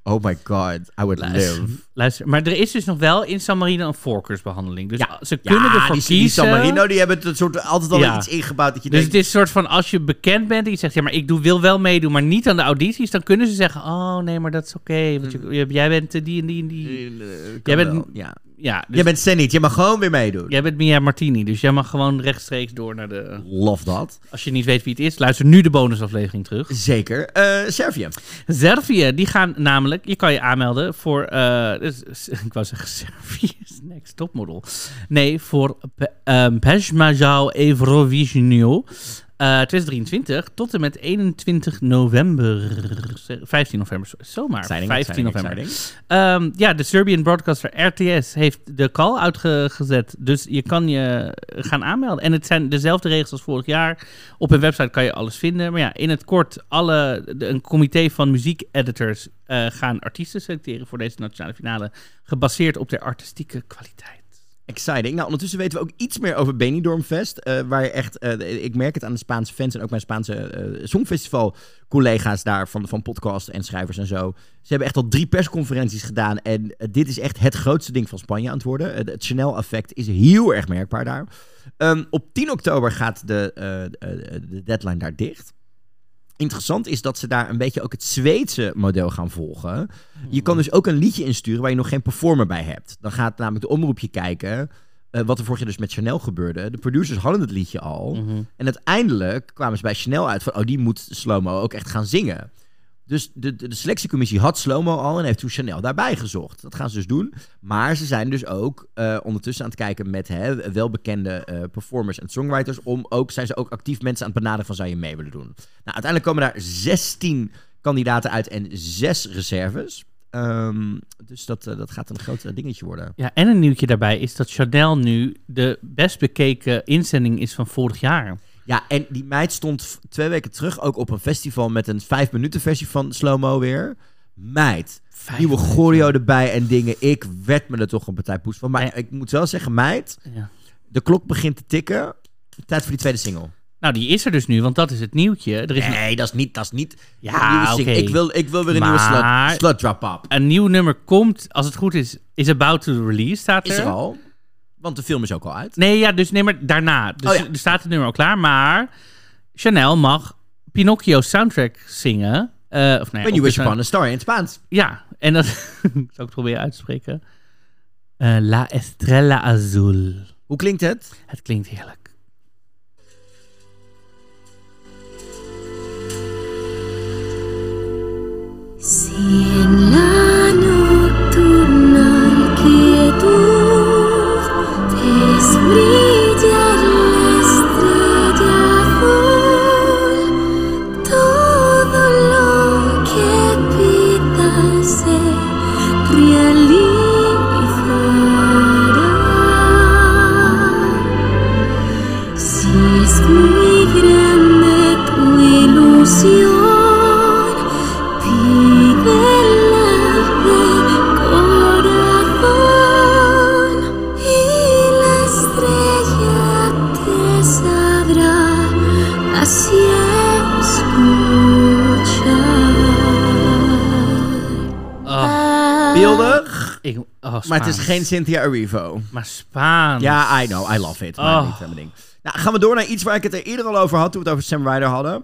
Oh my god, I would Luister, live. luister, maar er is dus nog wel in San Marino een voorkeursbehandeling. Dus Ja. ze kunnen ja, ervoor die, kiezen. die San Marino, die hebben het soort, altijd al Ja. iets ingebouwd dat je Dus denkt... het is een soort van, als je bekend bent en je zegt, ja, maar ik doe, wil wel meedoen, maar niet aan de audities, dan kunnen ze zeggen, oh nee, maar dat is oké, want je, je- jij bent eh, die en die en die. Jij bent- wel, ja. Ja, dus Jij bent Zenit, je mag gewoon weer meedoen. jij bent Mia Martini, dus jij mag gewoon rechtstreeks door naar de... Love dat. Als je niet weet wie het is, luister nu de bonusaflevering terug. Zeker. Eh Servië. Servië, die gaan namelijk, je kan je aanmelden voor, eh, dus- ik wou zeggen Servië is next topmodel. Nee, voor Pe- ehm, Peshmajau Eurovisionio eh 2023 tot en met 21 november. 15 november, zomaar. Exciting, 15 exciting, november. exciting. Ehm, ja, de Serbian broadcaster RTS heeft de call uitgezet. Dus je kan je gaan aanmelden. En het zijn dezelfde regels als vorig jaar. Op hun website kan je alles vinden. Maar ja, in het kort, alle, de- een comité van muziekeditors eh gaan artiesten selecteren voor deze nationale finale. Gebaseerd op de artistieke kwaliteit. Exciting. Nou, ondertussen weten we ook iets meer over Benidorm Fest. eh, waar je echt, eh, ik merk het aan de Spaanse fans en ook mijn Spaanse eh songfestival collega's daar van, van podcast en schrijvers en zo. Ze hebben echt al drie persconferenties gedaan en dit is echt het grootste ding van Spanje aan het worden. Het Chanel effect is heel erg merkbaar daar. Ehm, op 10 oktober gaat de, de deadline daar dicht. Interessant is dat ze daar een beetje ook het Zweedse model gaan volgen. Je kan dus ook een liedje insturen waar je nog geen performer bij hebt. Dan gaat namelijk de omroepje kijken. eh, wat er vorig jaar dus met Chanel gebeurde. De producers hadden het liedje al. Mhm. En uiteindelijk kwamen ze bij Chanel uit van... oh, die moet Slomo ook echt gaan zingen. Dus de, de, selectiecommissie had Slomo al... en heeft toen Chanel daarbij gezocht. Dat gaan ze dus doen. Maar ze zijn dus ook eh, ondertussen aan het kijken... met hè, welbekende eh, performers en songwriters... om ook, zijn ze ook actief mensen aan het benaderen van... zou je mee willen doen? Nou, uiteindelijk komen daar 16 kandidaten uit en 6 reserves... Ehm, dus dat, eh, dat gaat een groot dingetje worden. Ja, en een nieuwtje daarbij is dat Chanel nu de best bekeken inzending is van vorig jaar. Ja, en die meid stond twee weken terug ook op een festival met een vijf minuten versie van Slow-Mo weer. Meid, Vijf nieuwe minuten. choreo erbij en dingen. Ik werd me er toch een partij poes van. Maar Ja. ik moet wel zeggen, meid, Ja. de klok begint te tikken. Tijd voor die tweede single. Nou, die is er dus nu, want dat is het nieuwtje. Er is een- Nee, dat is niet, dat is niet Ja. Ik, wil, ik wil weer een nieuwe Maar- slut, slut drop up. een nieuw nummer komt, als het goed is, is about to release, staat er. Is er al? Want de film is ook al uit. Nee, ja, dus nee, maar daarna. Dus Oh ja. er staat het nummer al klaar, maar Chanel mag Pinocchio soundtrack zingen. Eh of nee, When you wish upon a star in het Spaans. Ja, en dat zal ik het proberen uit te spreken. Eh, La Estrella Azul. Hoe klinkt het? Het klinkt heerlijk. Si en la nocturna inquietud breathe. Ik, oh, maar het is geen Cynthia Erivo. Maar Spaans. Ja, I know. I love it. Maar Oh. niet mijn ding. Nou, gaan we door naar iets waar ik het er eerder al over had toen we het over Sam Ryder hadden.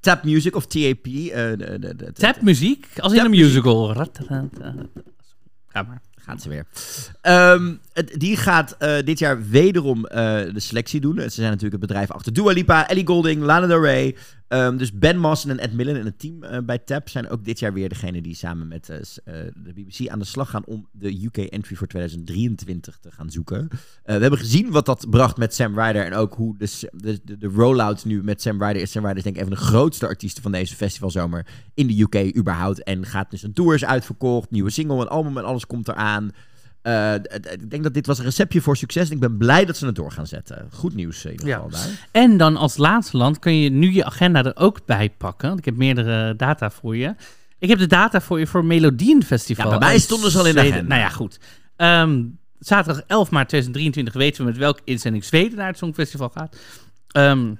Tap Music of TAP. eh, de, de, de, de- Tapmuziek, als in een musical. Ga maar. Gaat ze weer. Ehm, die gaat eh, dit jaar wederom eh, de selectie doen. Ze zijn natuurlijk het bedrijf achter Dua Lipa, Ellie Goulding, Lana Del Rey. Ehm, dus Ben Mossen en Ed Millen en het team eh, bij TAP zijn ook dit jaar weer degene die samen met de BBC aan de slag gaan om de UK entry voor 2023 te gaan zoeken. We hebben gezien wat dat bracht met Sam Ryder en ook hoe de, de, de, rollout nu met Sam Ryder is. Sam Ryder is denk ik een van de grootste artiesten van deze festivalzomer in de UK überhaupt. En gaat dus een tour is uitverkocht, nieuwe single, een album en alles komt eraan. Eh, ik denk dat dit was een receptje voor succes. En ik ben blij dat ze het door gaan zetten. Goed nieuws in ieder Ja. geval daar. En dan als laatste land kun je nu je agenda er ook bij pakken. Want ik heb meerdere data voor je. Ik heb de data voor je voor Melodienfestival. Ja, bij mij stonden ze al in de agenda. Nou ja, goed. Ehm, zaterdag 11 maart 2023 weten we met welke inzending Zweden naar het Songfestival gaat. Ehm,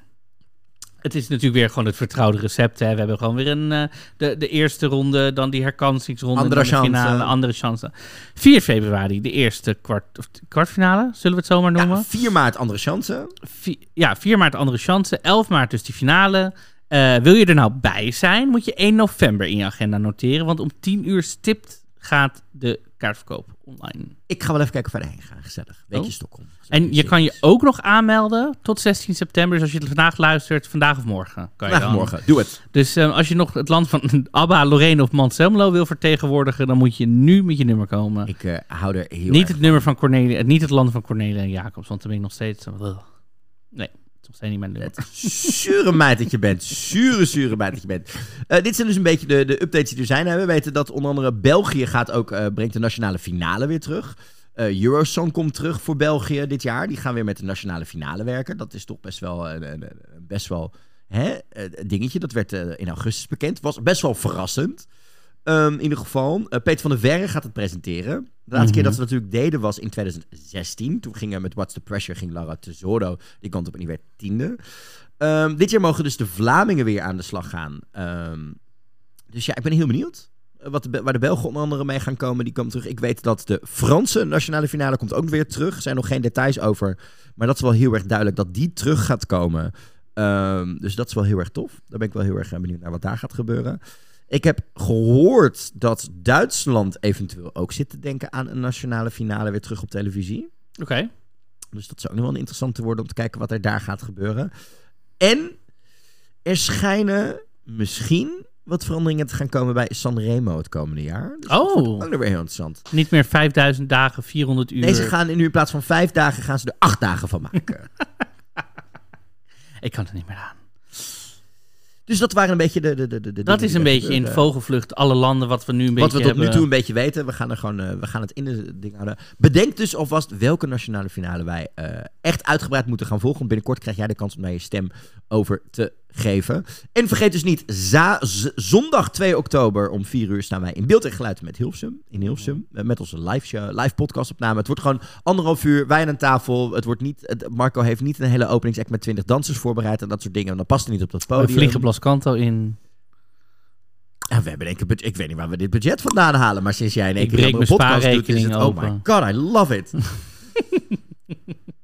het is natuurlijk weer gewoon het vertrouwde recept. Hè. We hebben gewoon weer een, eh, de, de eerste ronde, dan die herkansingsronde, Andere dan de chance. finale, andere chance. 4 februari, de eerste kwart, of kwartfinale, zullen we het zo maar noemen. Ja, 4 maart andere chance. Vi- ja, 4 maart andere chance. 11 maart dus die finale. Eh, wil je er nou bij zijn, moet je 1 november in je agenda noteren. Want om 10 uur stipt gaat de kaartverkoop online. Ik ga wel even kijken of wij erheen gaan. Gezellig. Weekje Oh. Stockholm. En je kan je ook nog aanmelden tot 16 september. Dus als je het vandaag luistert, vandaag of morgen. Kan je Vandaag dan. morgen. Doe het. Dus eh, als je nog het land van ABBA, Lorraine of Manselmo wil vertegenwoordigen, dan moet je nu met je nummer komen. Ik eh, hou er heel niet het nummer van Cornelia, niet het land van Cornelia en Jacobs, want dan ben ik nog steeds. eh, ugh. Nee, nog steeds niet mijn nummer. Zure meid dat je bent. Zure, zure meid dat je bent. Eh, dit zijn dus een beetje de, de updates die er zijn. We weten dat onder andere België gaat ook, eh, brengt de nationale finale weer terug. Eh Eurosong komt terug voor België dit jaar. Die gaan weer met de nationale finale werken. Dat is toch best wel een, een- een- best wel hè, eh, een dingetje. Dat werd eh, in augustus bekend. Was best wel verrassend. Ehm, in ieder geval, eh, Peter van der Verre gaat het presenteren. De laatste keer dat ze natuurlijk deden was in 2016. Toen gingen met What's the Pressure ging Lara Tesoro die kant op en die werd tiende. Ehm, dit jaar mogen dus de Vlamingen weer aan de slag gaan. Ehm, dus ja, ik ben heel benieuwd. eh, Wat de, waar de Belgen onder andere mee gaan komen, die komen terug. Ik weet dat de Franse nationale finale komt ook weer terug. Er zijn nog geen details over. Maar dat is wel heel erg duidelijk dat die terug gaat komen. Dus dat is wel heel erg tof. Daar ben ik wel heel erg eh, benieuwd naar wat daar gaat gebeuren. Ik heb gehoord dat Duitsland eventueel ook zit te denken aan een nationale finale weer terug op televisie. Oké. Dus dat zou ook nog wel interessant te worden om te kijken wat er daar gaat gebeuren. En er schijnen misschien wat veranderingen te gaan komen bij Sanremo het komende jaar. Dus dat Oh. wordt ook weer heel interessant. Niet meer 5000 dagen, 400 uur. Deze gaan nu in plaats van vijf dagen gaan ze er acht dagen van maken. Ik kan er niet meer aan. Dus dat waren een beetje de... de, de, de Dat is een beetje in vogelvlucht alle landen wat we nu een Wat beetje we tot nu toe een beetje weten, we gaan, er gewoon, eh, we gaan het in de ding houden. Bedenk dus alvast welke nationale finale wij eh, echt uitgebreid moeten gaan volgen. Want binnenkort krijg jij de kans om daar je stem over te geven. En vergeet dus niet, zondag 2 oktober om 4 uur staan wij in beeld en geluid met Hilversum. In Hilversum, eh, met onze live, show, live podcast opname. Het wordt gewoon anderhalf uur, wij aan een tafel. Het wordt niet, het- Marco heeft niet een hele openingsact met 20 dansers voorbereid en dat soort dingen. Dat past er niet op dat We podium. vliegen Blascanto in. Ja, we hebben denk ik, een budget- ik weet niet waar we dit budget vandaan halen, maar sinds jij in één Ik keer een mijn podcast doet, is het, oh my god, I love it.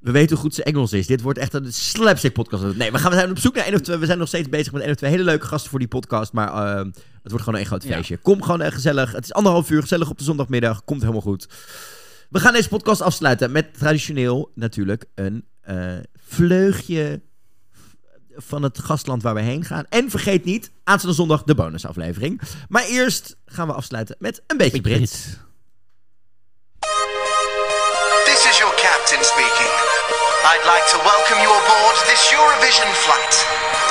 we weten hoe goed ze Engels is. Dit wordt echt een slapstick podcast. Nee, we, gaan, we zijn op zoek naar één of twee. We zijn nog steeds bezig met één of twee hele leuke gasten voor die podcast, maar eh, het wordt gewoon een groot Ja. feestje. Kom gewoon echt gezellig. Het is anderhalf uur, gezellig op de zondagmiddag. Komt helemaal goed. We gaan deze podcast afsluiten met traditioneel natuurlijk een eh, vleugje van het gastland waar we heen gaan. En vergeet niet, aanstaande zondag de bonusaflevering. Maar eerst gaan we afsluiten met een beetje Brits. This is your captain speaking. I'd like to welcome you aboard this Eurovision flight.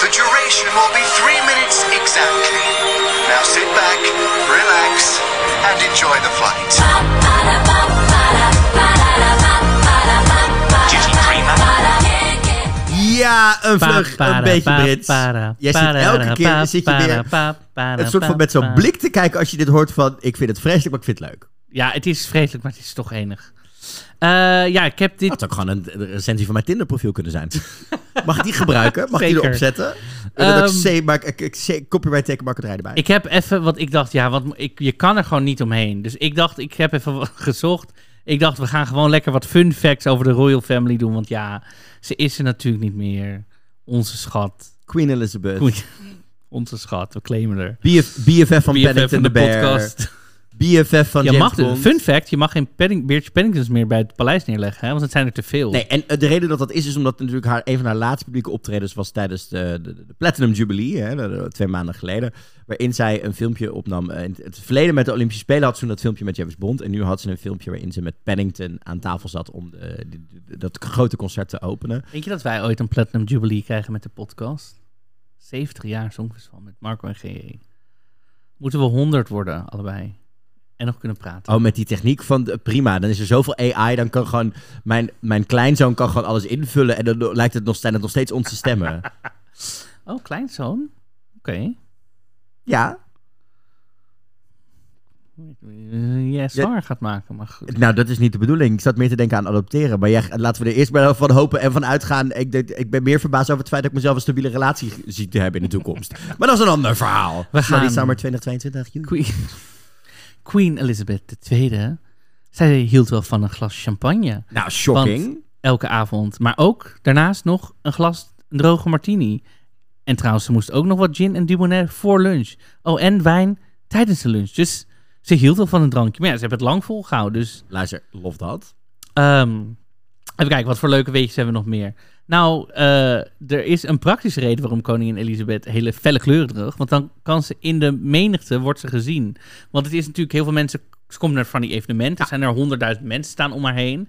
The duration will be three minutes exactly. Now sit back, relax, and enjoy the flight. Ja, een vlug, een beetje Brits. Jij zit elke keer zit je weer een soort van met zo'n blik te kijken als je dit hoort van... Ik vind het vreselijk, maar ik vind het leuk. Ja, het is vreselijk, maar het is toch enig. Eh, ja, ik heb dit... Dat zou gewoon een, recensie van mijn Tinder profiel kunnen zijn. Mag ik die gebruiken? Mag ik die erop zetten? En dan Ehm, C, maak, ik, ik, copyright teken marketerij erbij. Ik heb even, wat ik dacht, ja, wat, ik, je kan er gewoon niet omheen. Dus ik dacht, ik heb even wat gezocht. Ik dacht, we gaan gewoon lekker wat fun facts over de Royal Family doen. Want ja, ze is er natuurlijk niet meer. Onze schat. Queen Elizabeth. Onze schat, we claimen er. BF, BFF van BFF Paddington van the de Bear. podcast. BFF van Je James mag, Bond. fun fact, je mag geen padding, Beertje Paddingtons meer bij het paleis neerleggen. Hè? Want het zijn er te veel. Nee, en eh, de reden dat dat is, is omdat natuurlijk haar, een van haar laatste publieke optredens was tijdens de, de, de Platinum Jubilee, hè, de- twee maanden geleden, waarin zij een filmpje opnam. Eh, In het verleden met de Olympische Spelen had ze toen dat filmpje met James Bond, en nu had ze een filmpje waarin ze met Paddington aan tafel zat om de- dat grote concert te openen. Denk je dat wij ooit een Platinum Jubilee krijgen met de podcast? 70 jaar Songfestival met Marco en GE. Moeten we 100 worden, allebei? En nog kunnen praten. Oh, met die techniek van de- prima. Dan is er zoveel AI, dan kan gewoon mijn, mijn kleinzoon kan gewoon alles invullen en dan lijkt het nog, zijn het nog steeds onze stemmen. Oh, kleinzoon? Oké. ja. Jij zwaar gaat maken, maar goed. Nou, dat is niet de bedoeling. Ik zat meer te denken aan adopteren. Maar jij, laten we er eerst maar van hopen en van uitgaan. Ik, ik ben meer verbaasd over het feit dat ik mezelf een stabiele relatie zie te hebben in de toekomst. maar dat is een ander verhaal. We gaan- Sorry, Summer 2022. joe. Queen, Elizabeth II, zij hield wel van een glas champagne. Nou, shocking. Elke avond. Maar ook daarnaast nog een glas een droge martini. En trouwens, ze moest ook nog wat gin en dubonnet voor lunch. Oh, en wijn tijdens de lunch. Dus ze hield wel van een drankje. Maar ja, ze hebben het lang volgehouden. Dus Luister, lof dat. Ehm, even kijken, wat voor leuke weetjes hebben we nog meer? Nou, eh, er is een praktische reden waarom koningin Elisabeth hele felle kleuren droeg. Want dan kan ze in de menigte, wordt ze gezien. Want het is natuurlijk, heel veel mensen, ze komt naar van die evenementen. Er zijn er honderdduizend mensen staan om haar heen.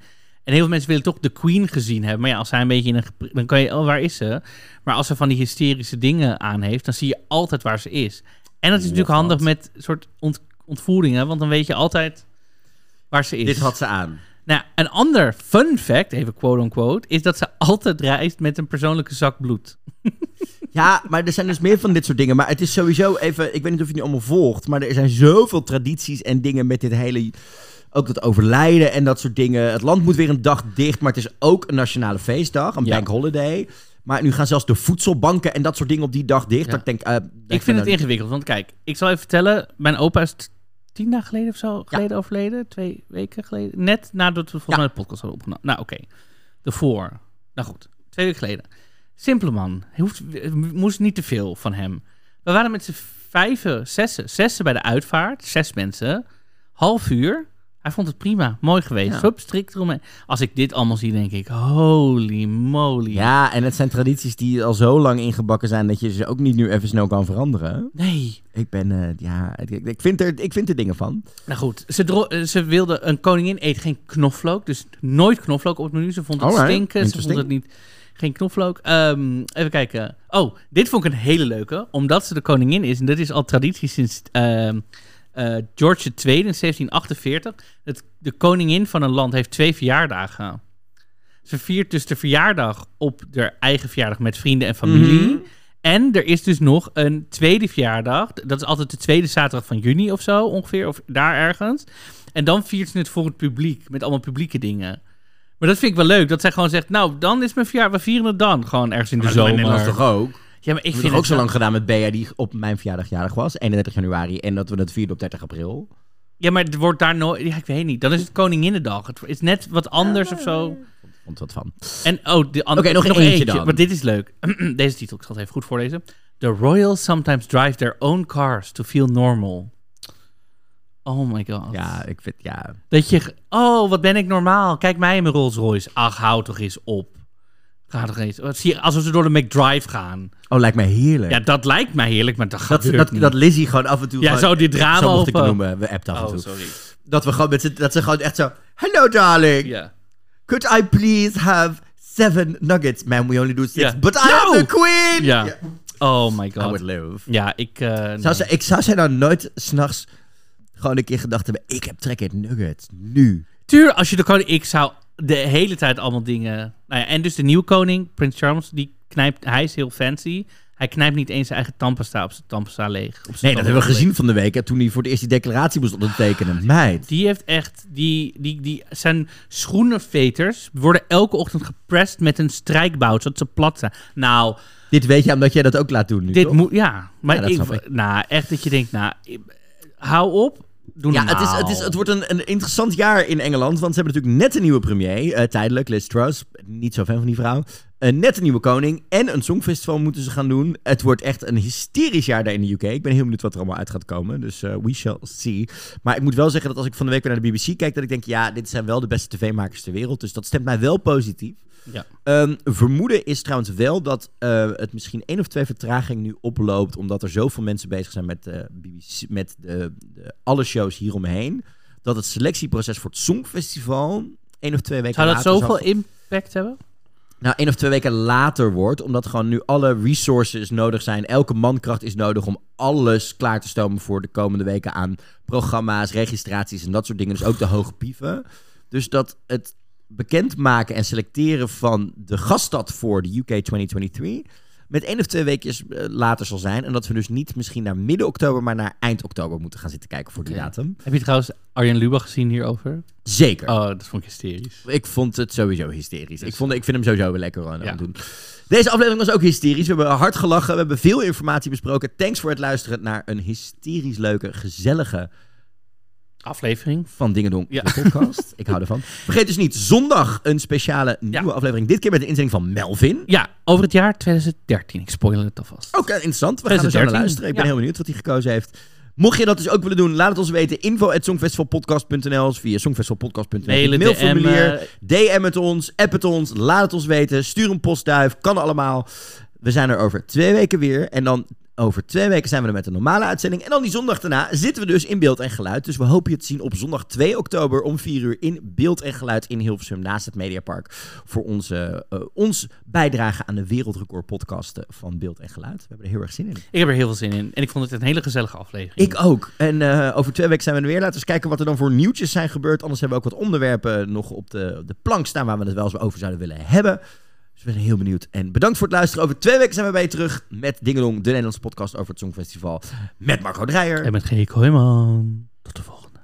En heel veel mensen willen toch de queen gezien hebben. Maar ja, als zij een beetje in een... Dan kan je, oh, waar is ze? Maar als ze van die hysterische dingen aan heeft, dan zie je altijd waar ze is. En dat is natuurlijk handig met soort ont- ontvoeringen. Want dan weet je altijd waar ze is. Dit had ze aan. Nou, een ander fun fact, even quote-unquote, is dat ze altijd reist met een persoonlijke zak bloed. Ja, maar er zijn dus meer van dit soort dingen. Maar het is sowieso even... Ik weet niet of je het allemaal volgt. Maar er zijn zoveel tradities en dingen met dit hele... Ook dat overlijden en dat soort dingen. Het land moet weer een dag dicht. Maar het is ook een nationale feestdag. Een Ja. bank holiday. Maar nu gaan zelfs de voedselbanken en dat soort dingen op die dag dicht. Ja. Dat ik denk... eh, Ik vind het ingewikkeld, want kijk, ik zal even vertellen. Mijn opa is tien dagen geleden of zo geleden overleden. Twee weken geleden. Net nadat we volgens Ja. mij de podcast hadden opgenomen. Nou, oké. Daarvoor. Nou goed, twee weken geleden. Simpele man. Hij hoeft, we moest niet te veel van hem. We waren met z'n vijven, zessen. Zessen bij de uitvaart. Zes mensen. Half uur. Hij vond het prima. Mooi geweest. Ja. Hup, strikt eromheen. Als ik dit allemaal zie, denk ik... Holy moly. Ja, en het zijn tradities die al zo lang ingebakken zijn... dat je ze ook niet nu even snel kan veranderen. Nee. Ik ben... eh, ja, ik, ik, vind er, ik vind er dingen van. Nou goed, ze, dro- eh, ze wilde een koningin eet geen knoflook. Dus nooit knoflook op het menu. Ze vond het Alright, stinken. Ze vond het niet... Geen knoflook. Ehm, even kijken. Oh, dit vond ik een hele leuke. Omdat ze de koningin is. En dit is al traditie sinds ehm, eh, George II in 1748. Het, de koningin van een land heeft twee verjaardagen. Ze viert dus de verjaardag op haar eigen verjaardag met vrienden en familie. Mhm. En er is dus nog een tweede verjaardag. Dat is altijd de tweede zaterdag van juni of zo ongeveer. Of daar ergens. En dan viert ze het voor het publiek. Met allemaal publieke dingen. Maar dat vind ik wel leuk. Dat zij gewoon zegt, nou, dan is mijn verjaardag. We vieren het dan. Gewoon ergens in de Maar dat zomer. in Nederland toch ook? Ja, maar ik vind heb ook het zo lang gedaan met Bea die op mijn verjaardag jarig was, 31 januari, en dat we het vierden op 30 april. Ja, maar het wordt daar nooit... Ja, ik weet niet. Dan is het Koninginnedag. Het is net wat anders of zo. Vond wat van. En oh, de an- Oké, nog eentje dan. Maar dit is leuk. Deze titel, ik zal het even goed voorlezen. The royals sometimes drive their own cars to feel normal. Oh my god. Ja, ik vind, ja. Dat je... Oh, wat ben ik normaal. Kijk mij in mijn Rolls Royce. Ach, hou toch eens op. Ga toch eens... Wat zie je, alsof ze door de McDrive gaan. Oh, lijkt mij heerlijk. Ja, dat lijkt mij heerlijk, maar dat dat, gebeurt dat, niet. dat Lizzie gewoon af en toe. Ja, gewoon- zo dit drama Zo mocht ik eh, noemen. We appt af en Oh, toe. sorry. Dat we gewoon met z'n- dat ze gewoon echt zo. Hello, darling. Ja. Could I please have seven nuggets? Man, we only do six. But I No! am the queen. Ja. Oh my I would god. live. Ja, ik... eh, Zou nee. ze, ik zou zij nou nooit s'nachts gewoon een keer gedacht hebben: ik heb trek in nuggets. Nu. Tuur, als je de koning... Ik zou de hele tijd allemaal dingen... Nou ja, en dus de nieuwe koning, Prins Charles, die knijpt... Hij is heel fancy. Hij knijpt niet eens zijn eigen tandpasta op zijn tandpasta leeg. Op Nee, dat hebben we gezien van de week. Hè, toen hij voor het eerst die declaratie moest ondertekenen. Meid. Die heeft echt, die, die, die zijn schoenenveters worden elke ochtend geprest met een strijkbout, zodat ze plat zijn. Nou, Dit weet je omdat jij dat ook laat doen nu, dit toch? moet, ja. Maar Ja, ik, nou, echt dat je denkt, nou, hou op, doe Ja, het, is, het, is, het wordt een, een interessant jaar in Engeland. Want ze hebben natuurlijk net een nieuwe premier. eh, tijdelijk, Liz Truss. Niet zo fan van die vrouw. Eh, net een nieuwe koning. En een songfestival moeten ze gaan doen. Het wordt echt een hysterisch jaar daar in de UK. Ik ben heel benieuwd wat er allemaal uit gaat komen. Dus eh, we shall see. Maar ik moet wel zeggen dat als ik van de week weer naar de BBC kijk... dat ik denk, ja, dit zijn wel de beste tv-makers ter wereld. Dus dat stemt mij wel positief. Ja. Ehm, vermoeden is trouwens wel dat eh, het misschien één of twee vertragingen nu oploopt. Omdat er zoveel mensen bezig zijn met, eh, BBC, met de, de, alle shows hieromheen. Dat het selectieproces voor het Songfestival één of twee weken Zou dat later zoveel zal- impact hebben? Nou één of twee weken later wordt. Omdat gewoon nu alle resources nodig zijn. Elke mankracht is nodig om alles klaar te stomen voor de komende weken aan programma's, registraties en dat soort dingen. Dus ook de hoge pieven. Dus dat het bekendmaken en selecteren van de gaststad voor de UK 2023 met één of twee weekjes eh, later zal zijn. En dat we dus niet misschien naar midden oktober, maar naar eind oktober moeten gaan zitten kijken voor die datum. Heb je trouwens Arjen Lubach gezien hierover? Zeker. Oh, dat vond ik hysterisch. Ik vond het sowieso hysterisch. Dus- Ik, vond, ik vind hem sowieso wel lekker aan Ja. doen. Deze aflevering was ook hysterisch. We hebben hard gelachen. We hebben veel informatie besproken. Thanks voor het luisteren naar een hysterisch leuke, gezellige Aflevering. Van Dingedong, Ja. de podcast. Ik hou ervan. Vergeet dus niet, zondag een speciale nieuwe aflevering. Dit keer met de inzending van Melvin. Ja, over het jaar 2013. Ik spoil het alvast. Eh, interessant. We gaan er zo naar 2013, luisteren. Ik ben ja. heel benieuwd wat hij gekozen heeft. Mocht je dat dus ook willen doen, laat het ons weten. Info at songfestivalpodcast.nl of via songfestivalpodcast.nl. Mailformulier. DM'en. DM het ons, app het ons, laat het ons weten. Stuur een postduif, kan allemaal. We zijn er over twee weken weer. En dan over twee weken zijn we er met een normale uitzending. En dan die zondag daarna zitten we dus in beeld en geluid. Dus we hopen je te zien op zondag 2 oktober om 4 uur in beeld en geluid in Hilversum naast het Mediapark. Voor onze, eh, ons bijdrage aan de wereldrecord podcasten van beeld en geluid. We hebben er heel erg zin in. Ik heb er heel veel zin in. En ik vond het een hele gezellige aflevering. Ik ook. En eh, over twee weken zijn we er weer. Laten we eens kijken wat er dan voor nieuwtjes zijn gebeurd. Anders hebben we ook wat onderwerpen nog op de, de plank staan waar we het wel eens over zouden willen hebben. Zijn heel benieuwd. En bedankt voor het luisteren. Over twee weken zijn we bij je terug met Dingelong, de Nederlandse podcast over het Songfestival. Met Marco Dreyer. En met G. Kooijman. Tot de volgende.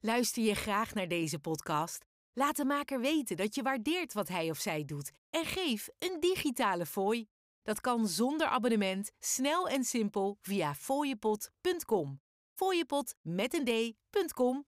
Luister je graag naar deze podcast? Laat de maker weten dat je waardeert wat hij of zij doet en geef een digitale fooi. Dat kan zonder abonnement, snel en simpel via fooiepot.com. Fooiepot met een d.com